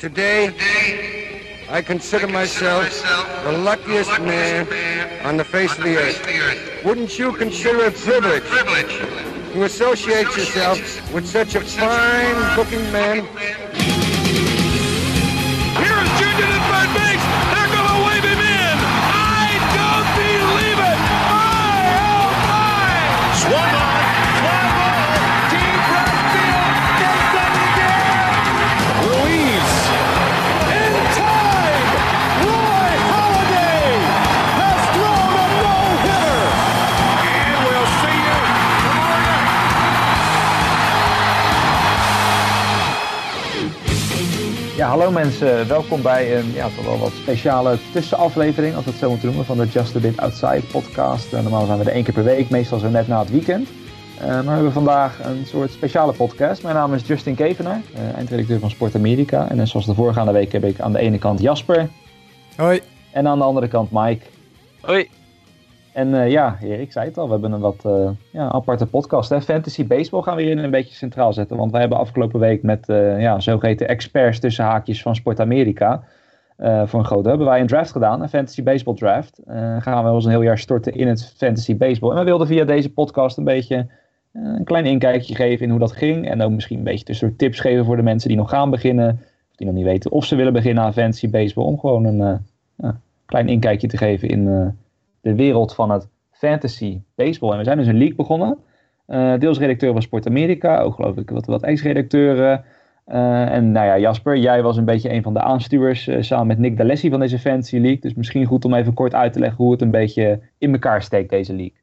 Today, I consider myself the luckiest man on the face of the earth. Wouldn't you consider it a privilege to associate yourself with such a fine looking man? Hallo mensen. Welkom bij een ja, toch wel wat speciale tussenaflevering, als we het zo moeten noemen, van de Just a Bit Outside podcast. Eh, normaal zijn we er één keer per week, meestal zo net na het weekend. Eh, maar we hebben vandaag een soort speciale podcast. Mijn naam is Justin Kevenaar, eh, eindredacteur van Sport Amerika. En net zoals de voorgaande week heb ik aan de ene kant Jasper Hoi. en aan de andere kant Mike. Hoi. En eh, ja, Erik, ik zei het al, we hebben een wat eh, ja, aparte podcast. Hè? Fantasy baseball gaan we hierin een beetje centraal zetten. Want wij hebben afgelopen week met eh ja, zogeheten experts tussen haakjes van Sport Amerika... voor een grote hebben wij een draft gedaan, een fantasy baseball draft. Gaan we ons een heel jaar storten in het fantasy baseball. En we wilden via deze podcast een beetje een klein inkijkje geven in hoe dat ging. En ook misschien een beetje tussendoor tips geven voor de mensen die nog gaan beginnen. Of die nog niet weten of ze willen beginnen aan fantasy baseball. Om gewoon een klein inkijkje te geven in de wereld van het fantasy baseball. En we zijn dus een league begonnen. Eh, deels redacteur van Sport Amerika, ook geloof ik wat, wat ex-redacteuren. Eh, en nou ja, Jasper, jij was een beetje een van de aanstuwers eh, samen met Nick D'Alessi van deze Fantasy League. Dus misschien goed om even kort uit te leggen hoe het een beetje in elkaar steekt, deze league.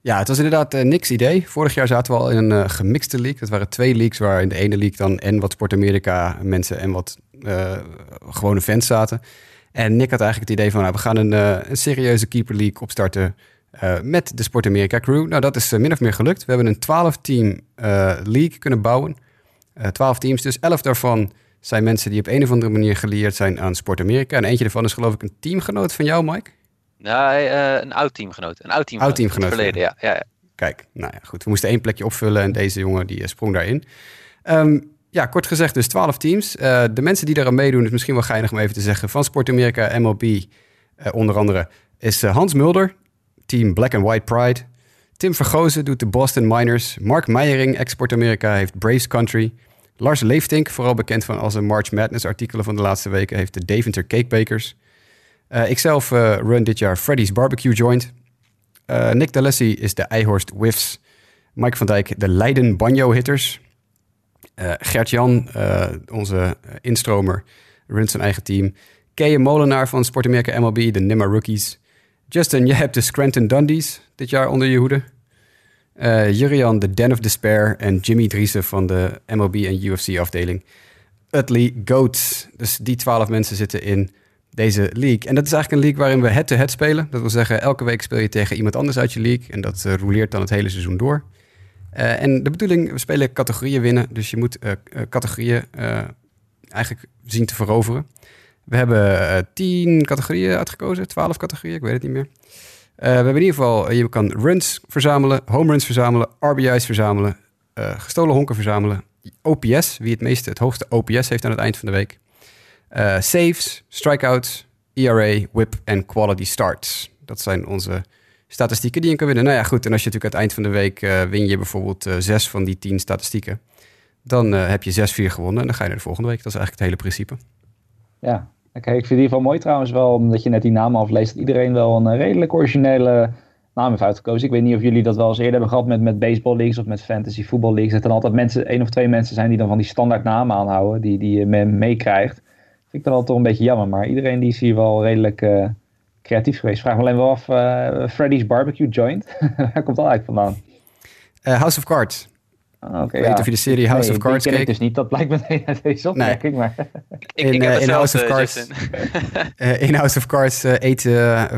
Ja, het was inderdaad niks idee. Vorig jaar zaten we al in een gemixte league. Dat waren twee leagues waar in de ene league dan en wat Sport Amerika mensen en wat gewone fans zaten. En Nick had eigenlijk het idee van, nou, we gaan een, eh, een serieuze keeper league opstarten eh, met de Sport Amerika crew. Nou, dat is eh, min of meer gelukt. We hebben een 12-team league kunnen bouwen. Eh 12 teams, dus 11 daarvan zijn mensen die op een of andere manier geleerd zijn aan Sport Amerika. En eentje daarvan is geloof ik een teamgenoot van jou, Mike. Eh, een oud teamgenoot. Een oud teamgenoot. Oud teamgenoot, het verleden, ja. ja, ja. Kijk, nou ja, goed. We moesten één plekje opvullen en deze jongen die sprong daarin. Ehm, ja, kort gezegd dus 12 teams. Eh, de mensen die daaraan meedoen, is misschien wel geinig om even te zeggen. Van Sport Amerika, MLB, eh, onder andere, is eh, Hans Mulder, team Black and White Pride. Tim Vergozen doet de Boston Miners. Mark Meijering, Export Amerika, heeft Braves Country. Lars Leeftink, vooral bekend van als een March Madness artikelen van de laatste weken, heeft de Deventer Cakebakers. Uh, ikzelf run dit jaar Freddy's Barbecue Joint. Eh, Nick D'Alessi is de Eihorst Whiffs. Mike van Dijk de Leiden Banjo Hitters. Eh, Gert-Jan, eh, onze instromer, runt zijn eigen team. Keje Molenaar van Sport Amerika MLB, de Nimmer Rookies. Justin, je hebt de Scranton Dundies dit jaar onder je hoede. Eh Jurian, de Den of Despair. En Jimmy Driessen van de MLB en UFC afdeling. Utley Goats. Dus die twaalf mensen zitten in deze league. En dat is eigenlijk een league waarin we head-to-head spelen. Dat wil zeggen, elke week speel je tegen iemand anders uit je league. En dat uh, rouleert dan het hele seizoen door. Uh, en de bedoeling, we spelen categorieën winnen. Dus je moet uh, categorieën eigenlijk zien te veroveren. We hebben tien categorieën uitgekozen, twaalf categorieën, ik weet het niet meer. we hebben in ieder geval, je kan runs verzamelen, home runs verzamelen, RBI's verzamelen, gestolen honken verzamelen. OPS, wie het meeste, het hoogste OPS heeft aan het eind van de week. Saves, strikeouts, ERA, whip en quality starts. Dat zijn onze statistieken die je kan winnen. Nou ja, goed. En als je natuurlijk aan het eind van de week uh, win je bijvoorbeeld uh, zes van die tien statistieken. Dan heb je 6-4 gewonnen en dan ga je naar de volgende week. Dat is eigenlijk het hele principe. Ja, oké. Ik vind in ieder geval mooi trouwens wel, omdat je net die namen afleest, dat iedereen wel een redelijk originele naam heeft uitgekozen. Ik weet niet of jullie dat wel eens eerder hebben gehad met, met baseball leagues of met fantasy voetbal leagues. Dat er altijd mensen, één of twee mensen zijn die dan van die standaard namen aanhouden, die, die je meekrijgt. Vind ik dan altijd toch een beetje jammer. Maar iedereen die is hier wel redelijk creatief geweest. Vraag me alleen wel af, uh, Freddy's Barbecue Joint. Waar komt dat eigenlijk vandaan? Uh, House of Cards. Oh, okay, ik weet niet of je de serie House nee, of Cards keek. dus niet. Dat blijkt meteen uit deze opmerking. Nee. Maar ik, in, in House of Cards, in House of Cards eet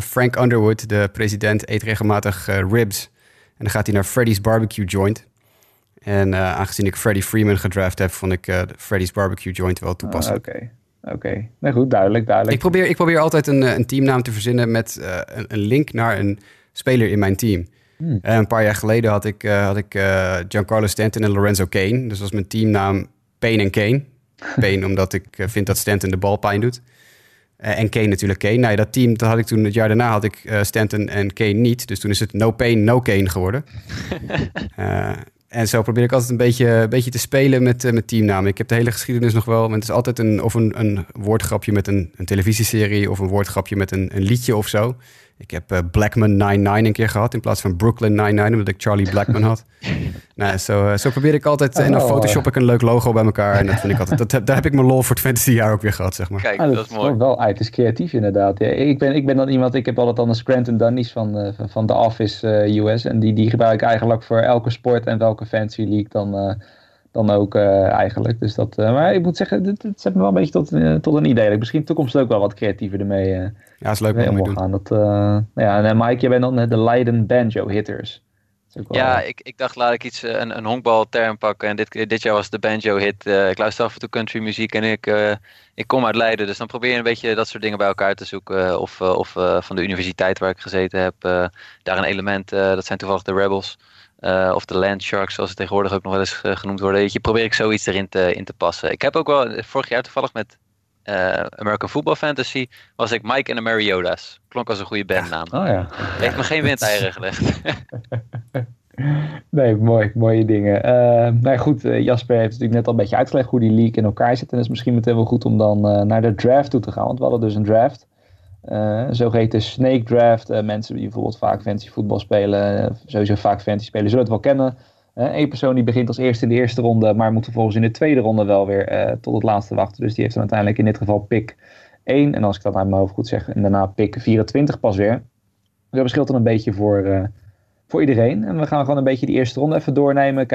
Frank Underwood, de president, eet regelmatig ribs. En dan gaat hij naar Freddy's Barbecue Joint. En aangezien ik Freddie Freeman gedraft heb, vond ik Freddy's Barbecue Joint wel toepasselijk. Oh, Oké. Oké, okay. nou goed, duidelijk, duidelijk. Ik probeer, ik probeer altijd een, een teamnaam te verzinnen met uh, een, een, link naar een speler in mijn team. Hmm. Uh, een paar jaar geleden had ik, uh, had ik Giancarlo Stanton en Lorenzo Kane. Dus was mijn teamnaam Payne en Kane. Payne, omdat ik eh, vind dat Stanton de bal pijn doet. Eh, en Kane natuurlijk Kane. Nou ja, dat team, dat had ik toen, het jaar daarna had ik eh, Stanton en Kane niet. Dus toen is het no pain, no Kane geworden. En zo probeer ik altijd een beetje, beetje te spelen met, eh, met teamnamen. Ik heb de hele geschiedenis nog wel. Maar het is altijd een, of een, een woordgrapje met een, een televisieserie... of een woordgrapje met een, een liedje of zo. Ik heb eh, Blackman 99 een keer gehad... in plaats van Brooklyn 99, omdat ik Charlie Blackman had. nou, zo, eh, zo probeer ik altijd... en dan Oh, photoshop ik een leuk logo bij elkaar. En dat vind ik altijd... Dat, heb- daar heb ik mijn lol voor het fantasy jaar ook weer gehad, zeg maar. Kijk, Ah, dat is mooi. wel uit. Het is creatief inderdaad. Ja, ik, ben, ik ben dan iemand, ik heb altijd dan de Scranton Dunnies van, eh, van, van The Office eh, US. En die, die gebruik ik eigenlijk voor elke sport en welke fantasy league dan, eh, dan ook eh, eigenlijk. Dus dat, eh, maar ik moet zeggen, het, het zet me wel een beetje tot, eh, tot een idee. Dat ik misschien in de toekomst ook wel wat creatiever ermee, eh Ja, is leuk mee om doen. gaan. Dat, eh, nou ja, en Mike, jij bent dan de Leiden Banjo Hitters. Dat is ook wel, Ja, ik, ik dacht laat ik iets, een, een honkbalterm pakken. En dit, dit jaar was de banjo hit. ik luister af en toe country muziek en ik, eh, ik kom uit Leiden. Dus dan probeer je een beetje dat soort dingen bij elkaar te zoeken. Of, of eh, van de universiteit waar ik gezeten heb. eh, daar een element, eh, dat zijn toevallig de Rebels. Eh, of de Land Sharks, zoals ze tegenwoordig ook nog wel eens eh, genoemd worden. Weet je, probeer ik zoiets erin te, in te passen. Ik heb ook wel eh, vorig jaar toevallig met American Football Fantasy... was ik Mike en de Mariota's. Klonk als een goede bandnaam. Oh ja. Heeft me geen windeieren gelegd. Nee, mooi, mooie dingen. Nou ja, goed, Jasper heeft natuurlijk net al een beetje uitgelegd hoe die league in elkaar zit. En het is misschien meteen wel goed om dan naar de draft toe te gaan. Want we hadden dus een draft. Een zogeheten snake draft. Eh, mensen die bijvoorbeeld vaak fantasy voetbal spelen, eh, sowieso vaak fantasy spelen, zullen het wel kennen. Eén persoon die begint als eerste in de eerste ronde, maar moet vervolgens in de tweede ronde wel weer tot het laatste wachten. Dus die heeft dan uiteindelijk in dit geval pick 1. En als ik dat uit mijn hoofd goed zeg, en daarna pick 24 pas weer. Dat verschilt dan een beetje voor, voor iedereen. En we gaan gewoon een beetje die eerste ronde even doornemen.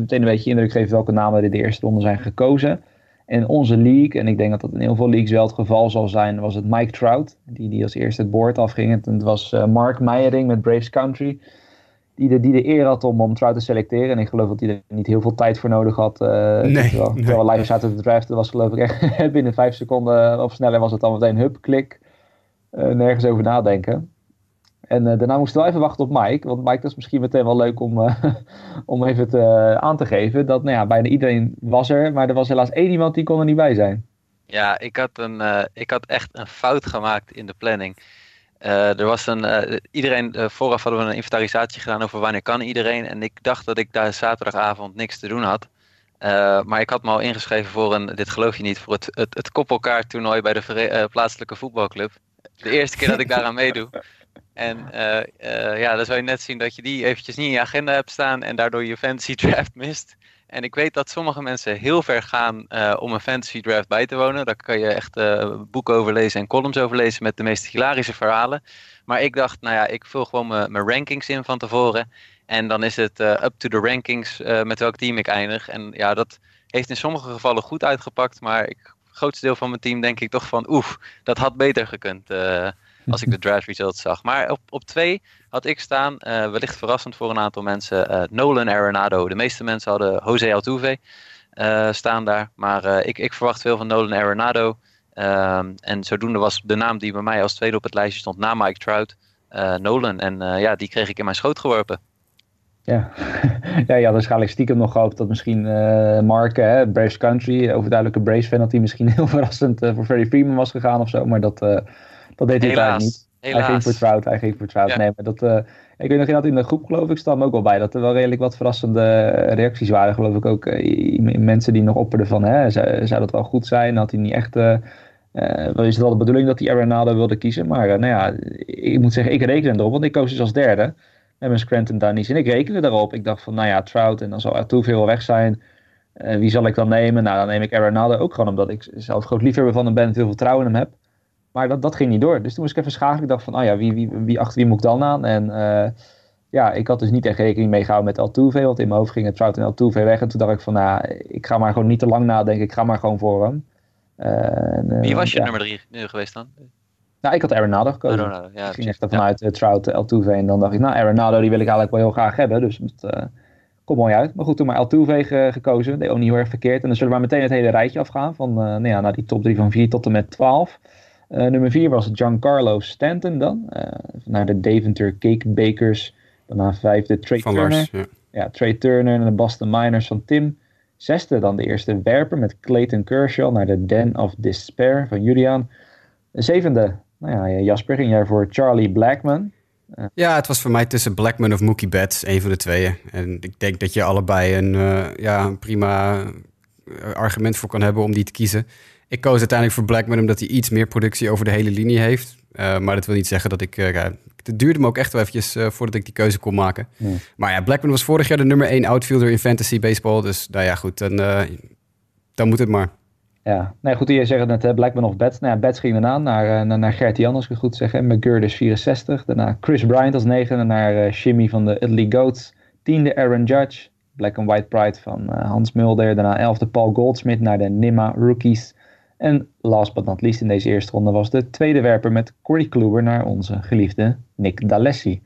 Meteen een beetje indruk geven welke namen er in de eerste ronde zijn gekozen. En onze league, en ik denk dat dat in heel veel leagues wel het geval zal zijn, was het Mike Trout. Die, die als eerste het boord afging. En het was eh, Mark Meijering met Braves Country. Die de, die de eer had om, om Trout te selecteren. En ik geloof dat hij er niet heel veel tijd voor nodig had. eh Nee, terwijl, nee. terwijl we live zaten te draften, was geloof ik echt binnen vijf seconden of sneller was het dan meteen hup, klik. Eh, nergens over nadenken. En eh, daarna moesten we wel even wachten op Mike. Want Mike, dat is misschien meteen wel leuk om, eh, om even te, eh, aan te geven. Dat nou ja, bijna iedereen was er. Maar er was helaas één iemand die kon er niet bij zijn. Ja, ik had, een, ik had echt een fout gemaakt in de planning. Er was een, iedereen, vooraf hadden we een inventarisatie gedaan over wanneer kan iedereen. En ik dacht dat ik daar zaterdagavond niks te doen had. Maar ik had me al ingeschreven voor een, dit geloof je niet, voor het, het, het koppelkaarttoernooi bij de plaatselijke voetbalclub. De eerste keer dat ik daaraan meedoe. En eh, eh, ja, dan zou je net zien dat je die eventjes niet in je agenda hebt staan en daardoor je fantasy draft mist. En ik weet dat sommige mensen heel ver gaan eh, om een fantasy draft bij te wonen. Daar kan je echt boeken over lezen en columns over lezen met de meest hilarische verhalen. Maar ik dacht, nou ja, ik vul gewoon mijn rankings in van tevoren. En dan is het up to the rankings met welk team ik eindig. En ja, dat heeft in sommige gevallen goed uitgepakt. Maar ik, het grootste deel van mijn team denk ik toch van, oef, dat had beter gekund. Als ik de draft results zag. Maar op, op twee had ik staan, eh, wellicht verrassend voor een aantal mensen, eh, Nolan Arenado. De meeste mensen hadden Jose Altuve eh, staan daar. Maar ik, ik verwacht veel van Nolan Arenado. Ehm, en zodoende was de naam die bij mij als tweede op het lijstje stond na Mike Trout, Nolan. En ja, die kreeg ik in mijn schoot geworpen. Ja, ja, ja waarschijnlijk stiekem nog gehoopt dat misschien eh Mark, hè, Braves Country, overduidelijke Braves fan, dat hij misschien heel verrassend voor Freddie Freeman was gegaan of zo. Maar dat, dat deed hij Helaas. niet. Hij ging Helaas. voor Trout, hij ging voor Trout. Ja. Nee, maar dat, eh, ik weet nog inderdaad in de groep geloof ik, staan ook wel bij, dat er wel redelijk wat verrassende reacties waren. Geloof ik ook i- mensen die nog opperden van, hè, zou, zou dat wel goed zijn? Had hij niet echt, eh wel is het wel de bedoeling dat hij Arenado wilde kiezen. Maar nou ja, ik moet zeggen, ik reken erop, want ik koos dus als derde. Met mijn Scranton Dunnies. En ik rekende daarop. Ik dacht van, nou ja, Trout en dan zal er veel weg zijn. Wie zal ik dan nemen? Nou, dan neem ik Arenado ook gewoon omdat ik zelf groot liefhebber van hem ben en veel vertrouwen in hem heb. Maar dat, dat ging niet door. Dus toen moest ik even schakelen. Ik dacht van, oh ja, wie, wie, wie achter wie moet ik dan aan? En eh, ja, ik had dus niet echt rekening mee gehouden met Altuve. Want in mijn hoofd gingen Trout en Altuve weg. En toen dacht ik van, nou, ik ga maar gewoon niet te lang nadenken. Ik ga maar gewoon voor hem. Eh, en, eh, Wie was je ja. nummer drie nu geweest dan? Nou, ik had Arenado gekozen. Arenado, ja, ik ging echt ervan uit uh, Trout, Altuve. En dan dacht ik, nou, Arenado die wil ik eigenlijk wel heel graag hebben. Dus het komt mooi uit. Maar goed, toen maar Altuve ge gekozen. Deed ook niet heel erg verkeerd. En dan zullen we maar meteen het hele rijtje afgaan. Van, nou ja, naar die top 3 van 4 tot en met 12. Uh, nummer 4 was Giancarlo Stanton dan. Uh, naar de Deventer Cake Bakers. Daarna 5 de Trey van Turner. Lars, ja. ja, Trey Turner en de Boston Miners van Tim. Zesde dan de eerste werper met Clayton Kershaw naar de Den of Despair van Julian. De zevende, nou ja, Jasper, ging jij voor Charlie Blackman. Ja, het was voor mij tussen Blackman of Mookie Betts, een van de tweeën. En ik denk dat je allebei een, uh, ja, een prima eh, argument voor kan hebben om die te kiezen. Ik koos uiteindelijk voor Blackman omdat hij iets meer productie over de hele linie heeft. Uh, maar dat wil niet zeggen dat ik... Uh, het duurde me ook echt wel eventjes uh, voordat ik die keuze kon maken. Maar ja, Blackman was vorig jaar de nummer 1 outfielder in fantasy baseball. Dus nou ja, goed, dan, dan moet het maar. Ja, nee, goed, je zegt net hè, Blackman of Betts. Nou ja, Betts ging daarna naar, naar, naar Gert Jan, als ik het goed zeg. McGurd 64. Daarna Chris Bryant als negende naar Shimmy van de Italy Goats. Tiende Aaron Judge. Black and White Pride van Hans Mulder. Daarna elfde Paul Goldsmith naar de Nima Rookies. En last but not least in deze eerste ronde was de tweede werper met Corey Kluber naar onze geliefde Nick D'Alessi.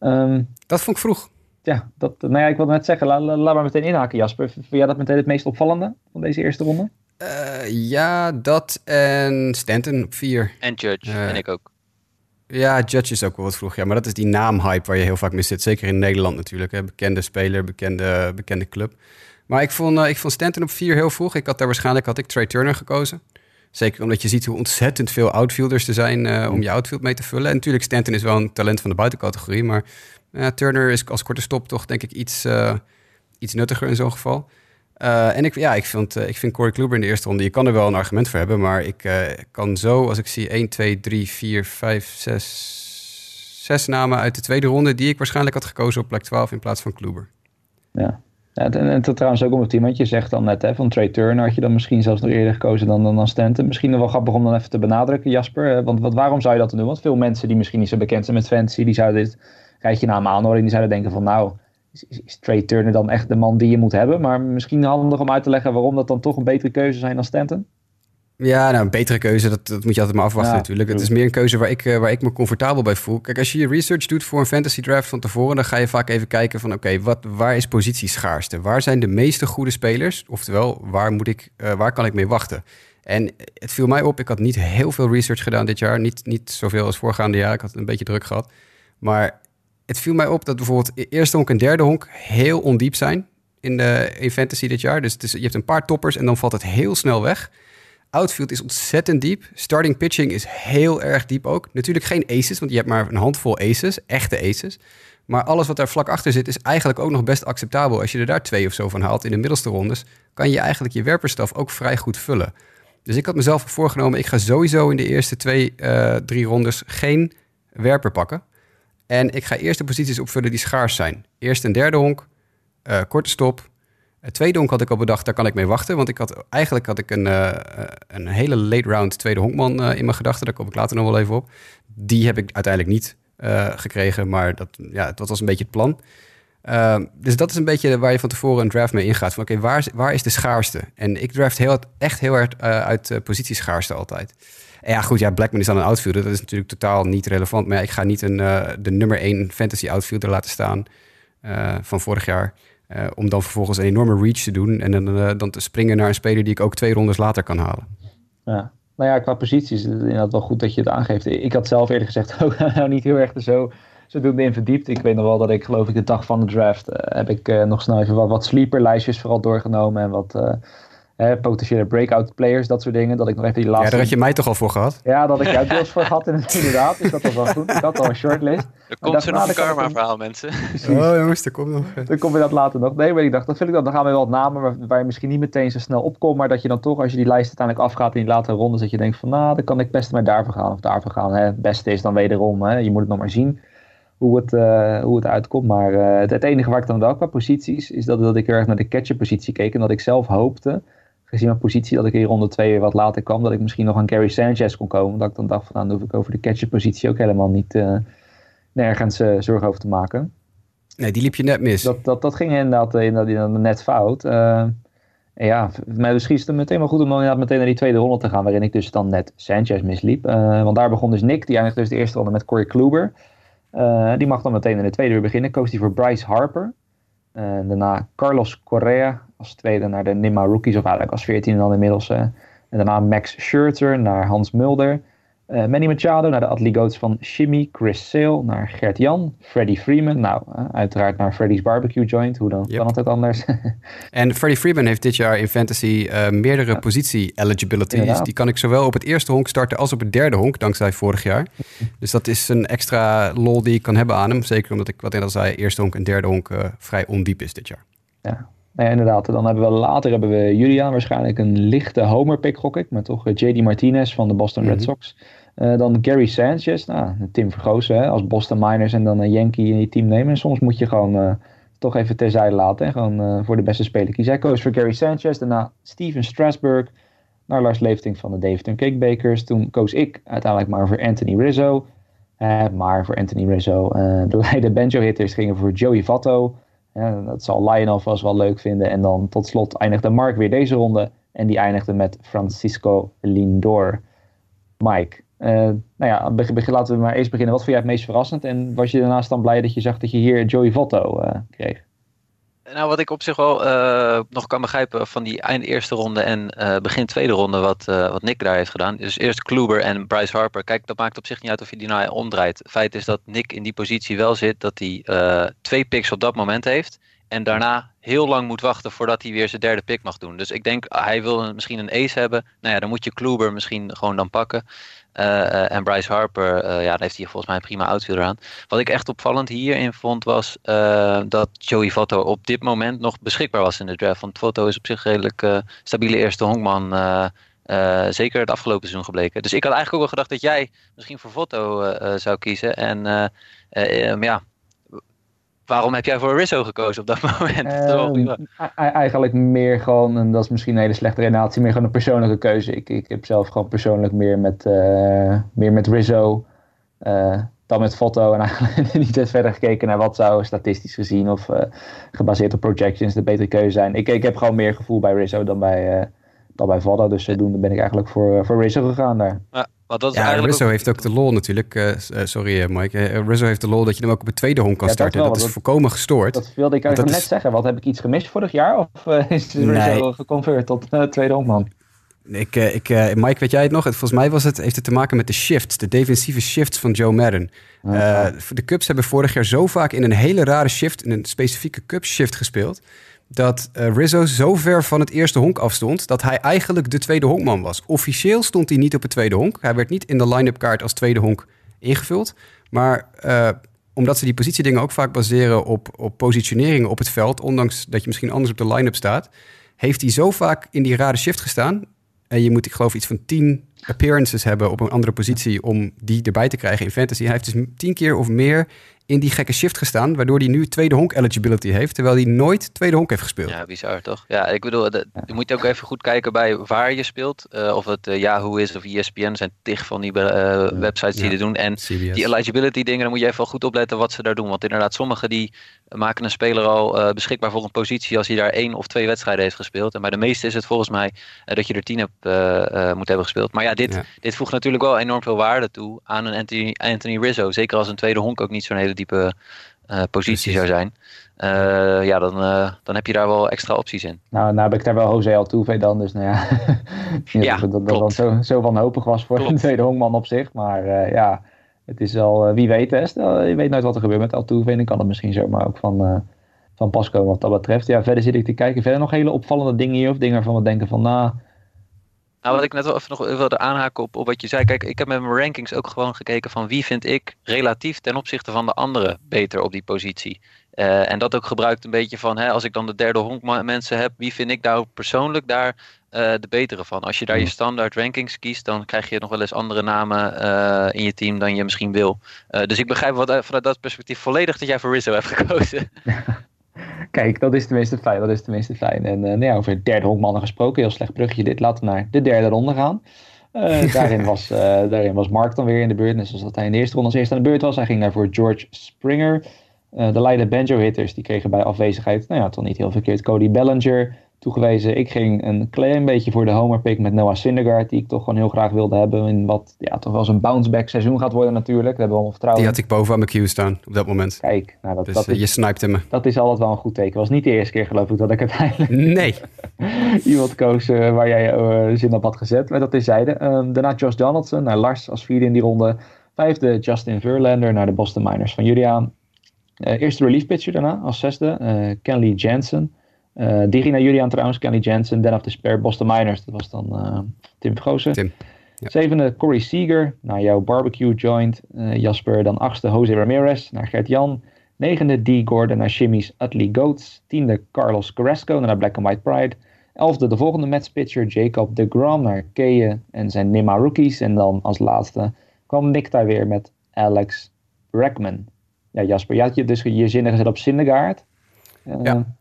Um, dat vond ik vroeg. Ja, dat, nou ja, ik wilde net zeggen, laat, maar meteen inhaken Jasper. Vind jij dat meteen het meest opvallende van deze eerste ronde? Uh, ja, dat en Stanton op vier. En Judge, uh, en ik ook. Ja, Judge is ook wel wat vroeg, ja. Maar dat is die naamhype waar je heel vaak mee zit. Zeker in Nederland natuurlijk. Hè. Bekende speler, bekende, bekende club. Maar ik vond, uh, ik vond Stanton op vier heel vroeg. Ik had daar waarschijnlijk had ik Trey Turner gekozen. Zeker omdat je ziet hoe ontzettend veel outfielders er zijn uh, om je outfield mee te vullen. En natuurlijk, Stanton is wel een talent van de buitencategorie. Maar uh, Turner is als korte stop toch denk ik iets, iets nuttiger in zo'n geval. en ik, ja, ik, vind, ik vind Corey Kluber in de eerste ronde, je kan er wel een argument voor hebben. Maar ik kan zo, als ik zie 1, 2, 3, 4, 5, 6, 6 namen uit de tweede ronde... die ik waarschijnlijk had gekozen op plek 12 in plaats van Kluber. Ja, en, en trouwens ook om het team, want je zegt dan net hè, van Trey Turner had je dan misschien zelfs nog eerder gekozen dan, dan. Misschien wel grappig om dan even te benadrukken, Jasper. Want wat, waarom zou je dat doen? Want veel mensen die misschien niet zo bekend zijn met fantasy, die zouden dit rijtje naam aanhoren en die zouden denken van nou, is, is, Trey Turner dan echt de man die je moet hebben? Maar misschien handig om uit te leggen waarom dat dan toch een betere keuze zijn dan Stanton. Ja, nou, een betere keuze, dat, dat moet je altijd maar afwachten ja, natuurlijk. Het is meer een keuze waar ik, uh, waar ik me comfortabel bij voel. Kijk, als je je research doet voor een fantasy draft van tevoren... dan ga je vaak even kijken van, oké, wat waar is positieschaarste? Waar zijn de meeste goede spelers? Oftewel, waar, moet ik, uh, waar kan ik mee wachten? En het viel mij op, ik had niet heel veel research gedaan dit jaar. Niet, niet zoveel als voorgaande jaar, ik had een beetje druk gehad. Maar het viel mij op dat bijvoorbeeld e-, eerste honk en derde honk heel ondiep zijn... in, de, in fantasy dit jaar. Dus het is, je hebt een paar toppers en dan valt het heel snel weg... Outfield is ontzettend diep. Starting pitching is heel erg diep ook. Natuurlijk geen aces, want je hebt maar een handvol aces, echte aces. Maar alles wat daar vlak achter zit is eigenlijk ook nog best acceptabel. Als je er daar twee of zo van haalt in de middelste rondes, kan je eigenlijk je werperstaf ook vrij goed vullen. Dus ik had mezelf voorgenomen, ik ga sowieso in de eerste twee, uh, drie rondes geen werper pakken. En ik ga eerst de posities opvullen die schaars zijn. Eerst een derde honk, uh, korte stop, het tweede honk had ik al bedacht, daar kan ik mee wachten. Want ik had, eigenlijk had ik een, uh, een hele late round tweede honkman in mijn gedachten. Daar kom ik later nog wel even op. Die heb ik uiteindelijk niet gekregen, maar dat, ja, dat was een beetje het plan. Ehm, dus dat is een beetje waar je van tevoren een draft mee ingaat. Van oké, waar, waar is de schaarste? En ik draft heel, echt heel erg uit positieschaarste altijd. En ja, goed, ja, Blackman is dan een outfielder. Dat is natuurlijk totaal niet relevant. Maar ik ga niet een, de nummer 1 fantasy outfielder laten staan van vorig jaar. Uh, om dan vervolgens een enorme reach te doen en dan, uh, dan te springen naar een speler die ik ook twee rondes later kan halen. Ja, nou ja, qua posities is het inderdaad wel goed dat je het aangeeft. Ik had zelf eerder gezegd ook nou niet heel erg zo, zo doen in verdiept. Ik weet nog wel dat ik geloof ik de dag van de draft uh, heb ik nog snel even wat, wat sleeper vooral doorgenomen en wat Hè, potentiële breakout players, dat soort dingen. Dat ik nog even die laatste... Ja, daar had je mij toch al voor gehad? Ja, dat ik jou deels voor had inderdaad. Dus dat was wel goed. Ik had al een shortlist. Er komt zo'n nou, karma verhaal, mensen. Oh jongens, er komt nog. Dan komt we dat later nog. Nee, maar ik dacht, dat vind ik dan. Dan gaan we wel wat namen waar, waar, je misschien niet meteen zo snel opkomt. Maar dat je dan toch, als je die lijst uiteindelijk afgaat in die latere rondes, dat je denkt van, nou, dan kan ik best maar daarvoor gaan of daarvoor gaan. Hè. Het beste is dan wederom, hè. je moet het nog maar zien hoe het, uh, hoe het uitkomt. Maar uh, het, het, enige waar ik dan wel qua posities, is dat, dat ik heel erg naar de catcher positie keek. En dat ik zelf hoopte gezien mijn positie dat ik hier ronde twee weer wat later kwam, dat ik misschien nog aan Gary Sanchez kon komen. Dat ik dan dacht van, nou, dan hoef ik over de catcherpositie ook helemaal niet uh, nergens uh, zorgen over te maken. Nee, die liep je net mis. Dat, dat, dat ging inderdaad, uh, inderdaad net fout. en ja, maar misschien is het meteen wel goed om dan inderdaad meteen naar die tweede ronde te gaan, waarin ik dus dan net Sanchez misliep. want daar begon dus Nick, die eindigde dus de eerste ronde met Corey Kluber. die mag dan meteen in de tweede uur beginnen. Koos hij voor Bryce Harper. Daarna Carlos Correa als tweede naar de Nima Rookies, of eigenlijk als veertiende dan inmiddels. en daarna Max Scherzer naar Hans Mulder. Uh, Manny Machado naar de Atligoats van Shimmy, Chris Sale naar Gert Jan, Freddie Freeman, nou uh, uiteraard naar Freddy's Barbecue Joint, hoe dan yep. kan het anders? en Freddie Freeman heeft dit jaar in Fantasy uh, meerdere ja. positie eligibilities. Die kan ik zowel op het eerste honk starten als op het derde honk, dankzij vorig jaar. dus dat is een extra lol die ik kan hebben aan hem. Zeker omdat ik, wat ik al zei, eerste honk en derde honk vrij ondiep is dit jaar. Ja, Nee, inderdaad. Dan hebben we later hebben we Julian waarschijnlijk een lichte homer pick, gok ik. Maar toch JD Martinez van de Boston Red Sox. Uh, dan Gary Sanchez, nou, Tim Vergozen hè, als Boston Miners en dan een Yankee in je team nemen. En soms moet je gewoon uh, toch even terzijde laten en gewoon uh, voor de beste speler kiezen. Hij koos voor Gary Sanchez, daarna Steven Strasburg, naar Lars Leefting van de Davidson Cakebakers. Toen koos ik uiteindelijk maar voor Anthony Rizzo. maar voor Anthony Rizzo, de Leiden Banjo Hitters gingen voor Joey Votto. Dat zal Lionel vast wel leuk vinden. En dan tot slot eindigde Mark weer deze ronde. En die eindigde met Francisco Lindor. Mike, uh, nou ja, laten we maar eerst beginnen. Wat vond jij het meest verrassend? En was je daarnaast dan blij dat je zag dat je hier Joey Votto uh, kreeg? Nou, wat ik op zich wel uh, nog kan begrijpen van die eind eerste ronde en begin tweede ronde, wat, wat Nick daar heeft gedaan. Dus eerst Kluber en Bryce Harper. Kijk, dat maakt op zich niet uit of je die nou omdraait. Feit is dat Nick in die positie wel zit, dat hij twee picks op dat moment heeft. En daarna heel lang moet wachten voordat hij weer zijn derde pick mag doen. Dus ik denk, hij wil misschien een ace hebben. Nou ja, dan moet je Kluber misschien gewoon dan pakken. Uh, en Bryce Harper, uh, ja, daar heeft hij volgens mij een prima outfielder aan. Wat ik echt opvallend hierin vond, was dat Joey Votto op dit moment nog beschikbaar was in de draft. Want Votto is op zich redelijk stabiele eerste honkman. zeker het afgelopen seizoen gebleken. Dus ik had eigenlijk ook wel gedacht dat jij misschien voor Votto zou kiezen. En ja, Waarom heb jij voor Rizzo gekozen op dat moment? Uh, eigenlijk meer gewoon, en dat is misschien een hele slechte relatie, meer gewoon een persoonlijke keuze. Ik, ik heb zelf gewoon persoonlijk meer met, uh, meer met Rizzo uh, dan met Foto. En eigenlijk niet verder gekeken naar wat zou statistisch gezien of eh, gebaseerd op projections de betere keuze zijn. Ik, ik heb gewoon meer gevoel bij Rizzo dan bij, dan bij Foto. Dus zodoende ben ik eigenlijk voor, voor Rizzo gegaan daar. Ja. Want dat is ja, eigenlijk Rizzo heeft ook de lol natuurlijk. Uh, sorry Mike. Uh, Rizzo heeft de lol dat je hem ook op het tweede honk kan starten. Dat, dat, is volkomen gestoord. Dat wilde ik eigenlijk net zeggen. Wat heb ik iets gemist vorig jaar? Of uh, is Rizzo nee. geconverteerd tot tweede honkman? Ik, ik, Mike, weet jij het nog? Volgens mij was het, heeft het te maken met de shifts, de defensieve shifts van Joe Madden. Uh, de Cubs hebben vorig jaar zo vaak in een hele rare shift, in een specifieke Cubs shift gespeeld dat uh, Rizzo zo ver van het eerste honk afstond dat hij eigenlijk de tweede honkman was. Officieel stond hij niet op het tweede honk. Hij werd niet in de line-up kaart als tweede honk ingevuld. Maar uh, omdat ze die positiedingen ook vaak baseren op, op positioneringen op het veld, ondanks dat je misschien anders op de line-up staat, heeft hij zo vaak in die rare shift gestaan. En je moet, ik geloof, iets van tien appearances hebben op een andere positie om die erbij te krijgen in fantasy. Hij heeft dus tien keer of meer in die gekke shift gestaan, waardoor hij nu tweede honk eligibility heeft, terwijl hij nooit tweede honk heeft gespeeld. Ja, bizar toch? Ja, ik bedoel, je moet ook even goed kijken bij waar je speelt. Uh, of het uh, Yahoo is of ESPN, er zijn tig van die uh, websites die ja. dit doen. En CBS. die eligibility dingen, dan moet je even wel goed opletten wat ze daar doen. Want inderdaad, sommigen die maken een speler al beschikbaar voor een positie als hij daar één of twee wedstrijden heeft gespeeld. En bij de meeste is het volgens mij dat je er tien hebt moet hebben gespeeld. Maar ja, dit, ja. dit voegt natuurlijk wel enorm veel waarde toe aan een Anthony, Anthony Rizzo. Zeker als een tweede honk ook niet zo'n hele diepe uh, positie zou zijn. Uh, ja, dan, uh, dan heb je daar wel extra opties in. Nou, nou heb ik daar wel Jose Altuve dan, dus nou ja. ja dat dat, dat dan zo, zo wanhopig was voor klopt. een tweede honkman op zich. Maar ja, het is al, wie weet hè, stel, je weet nooit wat er gebeurt met Altuve en dan kan het misschien zomaar ook van, van pas komen wat dat betreft. Ja, verder zit ik te kijken. Verder nog hele opvallende dingen hier of dingen waarvan we denken van, nou... Nou, wat ik net wel even nog wilde aanhaken op, op wat je zei. Kijk, ik heb met mijn rankings ook gewoon gekeken van wie vind ik relatief ten opzichte van de anderen beter op die positie. Uh, en dat ook gebruikt een beetje van, hè, als ik dan de derde honk mensen heb, wie vind ik nou persoonlijk daar uh, de betere van? Als je daar je standaard rankings kiest, dan krijg je nog wel eens andere namen uh, in je team dan je misschien wil. dus ik begrijp wat, vanuit dat perspectief volledig dat jij voor Rizzo hebt gekozen. Kijk, dat is tenminste fijn. Dat is tenminste fijn. En uh, nou ja, over derde honkmannen gesproken, heel slecht brugje dit. Laten we naar de derde ronde gaan. Uh, daarin, was, uh, daarin was Mark dan weer in de beurt. Net zoals dat hij in de eerste ronde als eerste aan de beurt was. Hij ging daar voor George Springer. de Leiden Banjo Hitters die kregen bij afwezigheid, nou ja, toch niet heel verkeerd. Cody Bellinger, toegewezen. Ik ging een klein beetje voor de homer pick met Noah Syndergaard, die ik toch gewoon heel graag wilde hebben. In wat ja, toch wel eens een bounce-back seizoen gaat worden natuurlijk. Daar hebben we allemaal vertrouwen Die had ik boven aan mijn queue staan op dat moment. Kijk, nou, dat, Dus dat, eh, is, je snipte me. dat is altijd wel een goed teken. Het was niet de eerste keer geloof ik dat ik uiteindelijk Nee. iemand koos eh, waar jij eh, zin op had gezet. Maar dat is zijde. Ehm, daarna Josh Donaldson naar Lars als vierde in die ronde. Vijfde Justin Verlander naar de Boston Miners van Juliaan. Eh, eerste relief pitcher daarna als zesde. Kenley Jansen. Eh die ging naar Juliaan trouwens, Kenley Jansen. Den of the spare Boston Miners. Dat was dan eh, Tim Vergozen. Tim. Ja. Zevende Corey Seager naar jouw barbecue joint. eh, Jasper. Dan achtste Jose Ramirez naar Gert-Jan. Negende D. Gordon naar Jimmy's Utley Goats. Tiende Carlos Carrasco naar Black and White Pride. Elfde de volgende Mets pitcher Jacob de Grom naar Keeën en zijn Nima Rookies. En dan als laatste kwam Nick daar weer met Alex Bregman. Ja, Jasper, je had je dus je zinnen gezet op Syndergaard. Eh, Ja.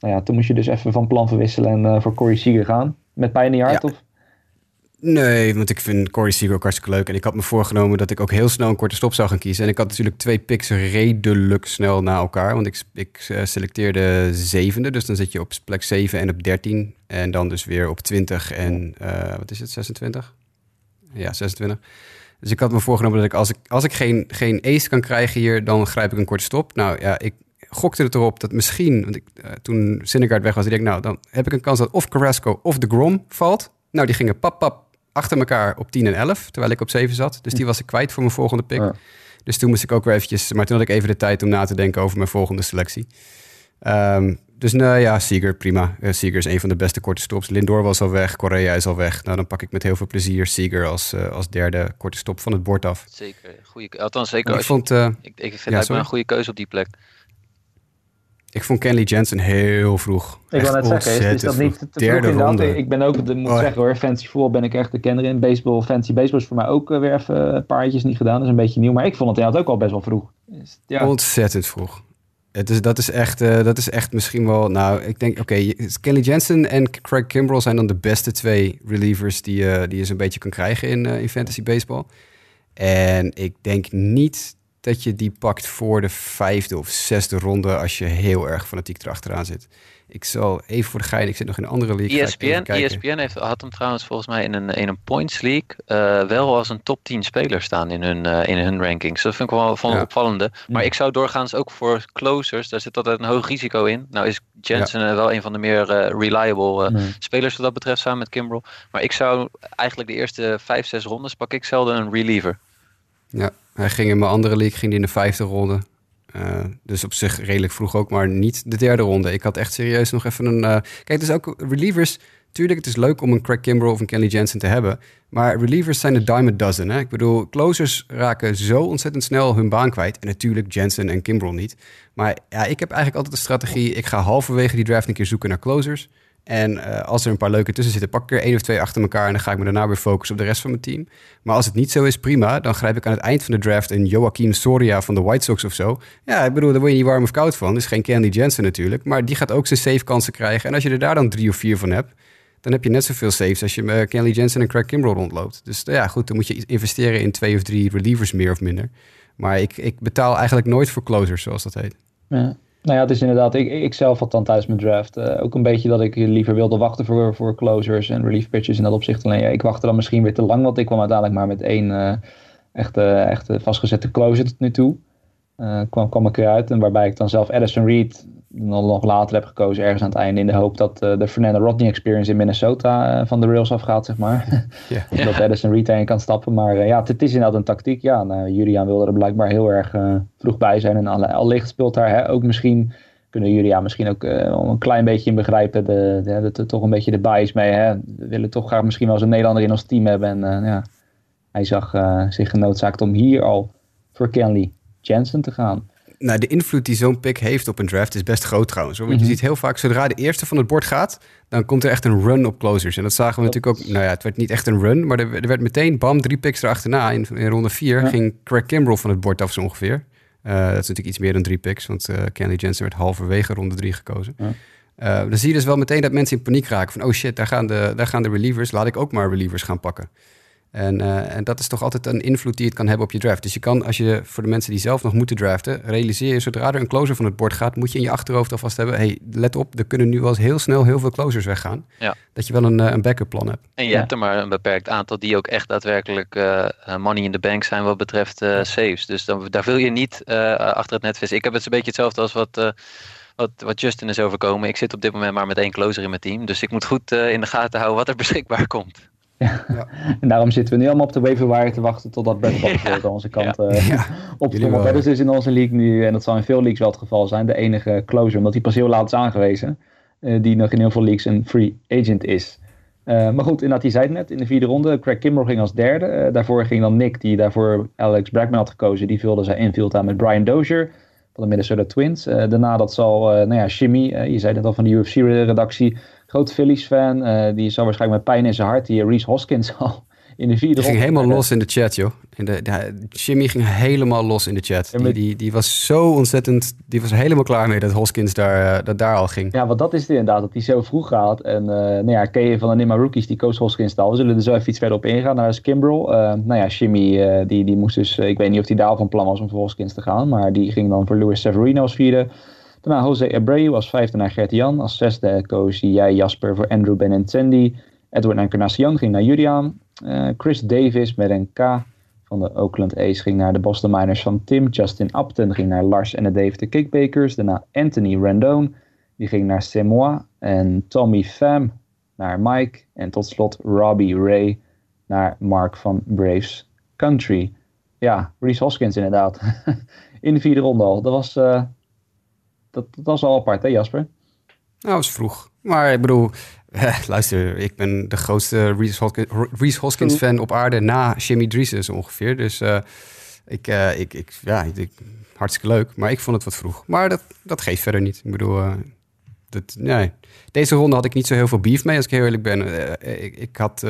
Nou ja, toen moest je dus even van plan verwisselen en eh, voor Corey Seager gaan. Met pijn in je hart, Ja. of? Nee, want ik vind Corey Seager ook hartstikke leuk. En ik had me voorgenomen dat ik ook heel snel een korte stop zou gaan kiezen. En ik had natuurlijk twee picks redelijk snel na elkaar. Want ik, ik eh, selecteerde zevende. Dus dan zit je op plek 7 en op 13. En dan dus weer op 20 en eh, wat is het, 26? Ja, 26. Dus ik had me voorgenomen dat ik als ik, als ik geen, geen ace kan krijgen hier, dan grijp ik een korte stop. Nou ja, ik gokte het erop dat misschien, want ik, eh, toen Syndergaard weg was, ik denk nou, dan heb ik een kans dat of Carrasco of de Grom valt. Nou, die gingen pap pap achter elkaar op 10 en 11, terwijl ik op 7 zat. Dus die was ik kwijt voor mijn volgende pick. Ja. Dus toen moest ik ook weer eventjes, maar toen had ik even de tijd om na te denken over mijn volgende selectie. Ehm, dus nou ja, Seager, prima. Eh, Seager is een van de beste korte stops. Lindor was al weg, Correa is al weg. Nou, dan pak ik met heel veel plezier Seager als, eh, als derde korte stop van het bord af. Zeker. Goeie, althans, zeker ik vond, ik, ik vind Ja, het een goede keuze op die plek. Ik vond Kenley Jensen heel vroeg. Ik wil net zeggen, is, dat niet vroeg. te vroeg Derde ronde. Ik ben ook, dat moet Oh. zeggen hoor, fancy voetbal ben ik echt de kenner in. Baseball, fancy baseball is voor mij ook eh, weer even een paar jaartjes niet gedaan. Dat is een beetje nieuw, maar ik vond het inderdaad ook al best wel vroeg. Dus, ja. Ontzettend vroeg. Het is, dat, is echt, eh, dat is echt misschien wel... Nou, ik denk, oké, je- Kenley Jensen en Craig Kimbrell zijn dan de beste twee relievers die, je die je zo'n beetje kan krijgen in, in fantasy baseball. En ik denk niet dat je die pakt voor de vijfde of zesde ronde als je heel erg fanatiek erachteraan zit. Ik zal even voor de gein, ik zit nog in een andere league. ESPN, kijken. ESPN heeft, had hem trouwens volgens mij in een, in een points league eh, wel als een top 10 speler staan in hun, eh, in hun rankings. Dat vind ik wel van Ja. opvallende. Maar ik zou doorgaans ook voor closers, daar zit altijd een hoog risico in. Nou is Jensen eh, wel een van de meer eh, reliable eh, Nee. spelers wat dat betreft samen met Kimbrel. Maar ik zou eigenlijk de eerste 5, 6 rondes pak ik zelden een reliever. Ja, hij ging in mijn andere league ging die in de vijfde ronde. Eh, dus op zich redelijk vroeg ook, maar niet de derde ronde. Ik had echt serieus nog even een... eh, Kijk, is ook relievers... Tuurlijk, het is leuk om een Craig Kimbrell of een Kenley Jensen te hebben. Maar relievers zijn de a dozen. Hè? Ik bedoel, closers raken zo ontzettend snel hun baan kwijt. En natuurlijk Jensen en Kimbrell niet. Maar ja, ik heb eigenlijk altijd de strategie... ik ga halverwege die draft een keer zoeken naar closers. En eh, als er een paar leuke tussen zitten, pak ik er één of twee achter elkaar... en dan ga ik me daarna weer focussen op de rest van mijn team. Maar als het niet zo is, prima. Dan grijp ik aan het eind van de draft een Joaquim Soria van de White Sox of zo. Ja, ik bedoel, daar word je niet warm of koud van. Is geen Kenley Jensen natuurlijk. Maar die gaat ook zijn save kansen krijgen. En als je er daar dan drie of vier van hebt... dan heb je net zoveel saves als je uh, Kenley Jensen en Craig Kimbrell rondloopt. Dus uh, ja, goed, dan moet je investeren in twee of drie relievers meer of minder. Maar ik, ik betaal eigenlijk nooit voor closers, zoals dat heet. Ja. Nou ja, het is inderdaad, ik, ik zelf had dan thuis mijn draft uh, ook een beetje dat ik liever wilde wachten voor, voor closers en relief pitches in dat opzicht. Alleen ja, ik wachtte dan misschien weer te lang, want ik kwam uiteindelijk maar met één uh, echte, echte vastgezette closer tot nu toe. Uh, kwam, kwam ik eruit en waarbij ik dan zelf Addison Reed nog later heb gekozen ergens aan het einde in de hoop dat uh, de Fernando Rodney experience in Minnesota uh, van de rails afgaat, zeg maar. Yeah. dat Addison Reed heen kan stappen. Maar ja, het, is inderdaad een tactiek. Ja, nou, Julian wilde er blijkbaar heel erg vroeg bij zijn. En allicht speelt daar hè, ook misschien, kunnen Julian misschien ook een klein beetje in begrijpen, de, de, de, de, toch een beetje de bias mee. Hè. We willen toch graag misschien wel eens een Nederlander in ons team hebben. En ja, hij zag zich genoodzaakt om hier al voor Kenley Jensen te gaan. Nou, de invloed die zo'n pick heeft op een draft is best groot trouwens. Want mm -hmm. je ziet heel vaak, zodra de eerste van het bord gaat, dan komt er echt een run op closers. En dat zagen we natuurlijk ook. Nou ja, het werd niet echt een run, maar er, er werd meteen, bam, drie picks erachterna. In, in ronde vier ja. ging Craig Kimbrell van het bord af zo ongeveer. Uh, dat is natuurlijk iets meer dan drie picks, want uh, Kenley Jensen werd halverwege ronde drie gekozen. Ja. Uh, dan zie je dus wel meteen dat mensen in paniek raken van, oh shit, daar gaan de, daar gaan de relievers, laat ik ook maar relievers gaan pakken. En, uh, en dat is toch altijd een invloed die het kan hebben op je draft. Dus je kan, als je voor de mensen die zelf nog moeten draften, realiseer je zodra er een closer van het bord gaat, moet je in je achterhoofd alvast hebben: hey, let op, er kunnen nu wel eens heel snel heel veel closers weggaan. Ja. Dat je wel een, een backup plan hebt. En je Ja. hebt er maar een beperkt aantal die ook echt daadwerkelijk eh, money in the bank zijn wat betreft eh, saves. Dus dan, daar wil je niet eh, achter het net vissen. Ik heb het een beetje hetzelfde als wat, eh, wat, wat Justin is overkomen. Ik zit op dit moment maar met één closer in mijn team. Dus ik moet goed eh, in de gaten houden wat er beschikbaar komt. En daarom zitten we nu allemaal op de waiver wire te wachten totdat Butler Ja. aan onze kant eh Ja, Want wel, dat is dus in onze league nu, en dat zal in veel leagues wel het geval zijn, de enige closer. Omdat hij pas heel laat is aangewezen. eh, die nog in heel veel leagues een free agent is. Eh, maar goed, inderdaad, die zei het net in de vierde ronde. Craig Kimbrell ging als derde. Daarvoor ging dan Nick, die daarvoor Alex Bregman had gekozen. Die vulde zijn infield aan met Brian Dozier van de Minnesota Twins. Eh, daarna dat zal, eh, nou ja, Jimmy, eh, je zei het al van de UFC-redactie. Groot Phillies-fan. eh, die zal waarschijnlijk met pijn in zijn hart. Die Reese Hoskins al in de vierde Die ging helemaal los in de chat, joh. In de, de- Jimmy ging helemaal los in de chat. Die, die, die was zo ontzettend... Die was helemaal klaar mee dat Hoskins daar, eh, dat daar al ging. Ja, want dat is het inderdaad, dat hij zo vroeg gaat. En eh nou ja, Kay van de Nima Rookies, die coach Hoskins al. We zullen er zo even iets verder op ingaan. Daar is Kimbrel. Nou ja, Jimmy, die, die moest dus, ik weet niet of hij daar al van plan was om voor Hoskins te gaan. Maar die ging dan voor Luis Severino als vierde. Daarna Jose Abreu als vijfde naar Gert Jan. Als zesde koos jij Jasper voor Andrew Benintendi. Edward Encarnacion ging naar Julian. Eh, Chris Davis met een K van de Oakland A's ging naar de Boston Miners van Tim. Justin Upton ging naar Lars en de Dave de Kickbakers. Daarna Anthony Rendon. Die ging naar Semois. En Tommy Pham naar Mike. En tot slot Robbie Ray naar Mark van Braves Country. Ja, Reese Hoskins inderdaad. In de vierde ronde al. Dat was, eh, dat, dat was al apart, hè Jasper? Nou, was vroeg. Maar ik bedoel, eh, luister, ik ben de grootste Reese Hoskins, Reese Hoskins fan op aarde na Jimmy Driesen zo ongeveer. Dus eh, ik, eh, ik, ik, ja, ik, ik- hartstikke leuk. Maar ik vond het wat vroeg. Maar dat, dat geeft verder niet. Ik bedoel, dat, nee. deze ronde had ik niet zo heel veel beef mee, als ik heel eerlijk ben. Ik, ik had,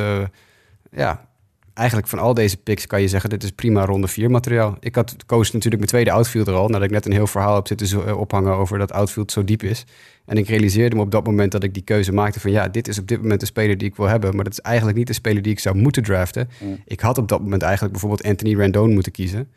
ja, eigenlijk van al deze picks kan je zeggen, dit is prima ronde 4 materiaal. Ik had koos natuurlijk mijn tweede outfielder al, nadat ik net een heel verhaal heb zitten eh, ophangen over dat outfield zo diep is. En ik realiseerde me op dat moment dat ik die keuze maakte van ja, dit is op dit moment de speler die ik wil hebben, maar dat is eigenlijk niet de speler die ik zou moeten draften. Mm. Ik had op dat moment eigenlijk bijvoorbeeld Anthony Rendon moeten kiezen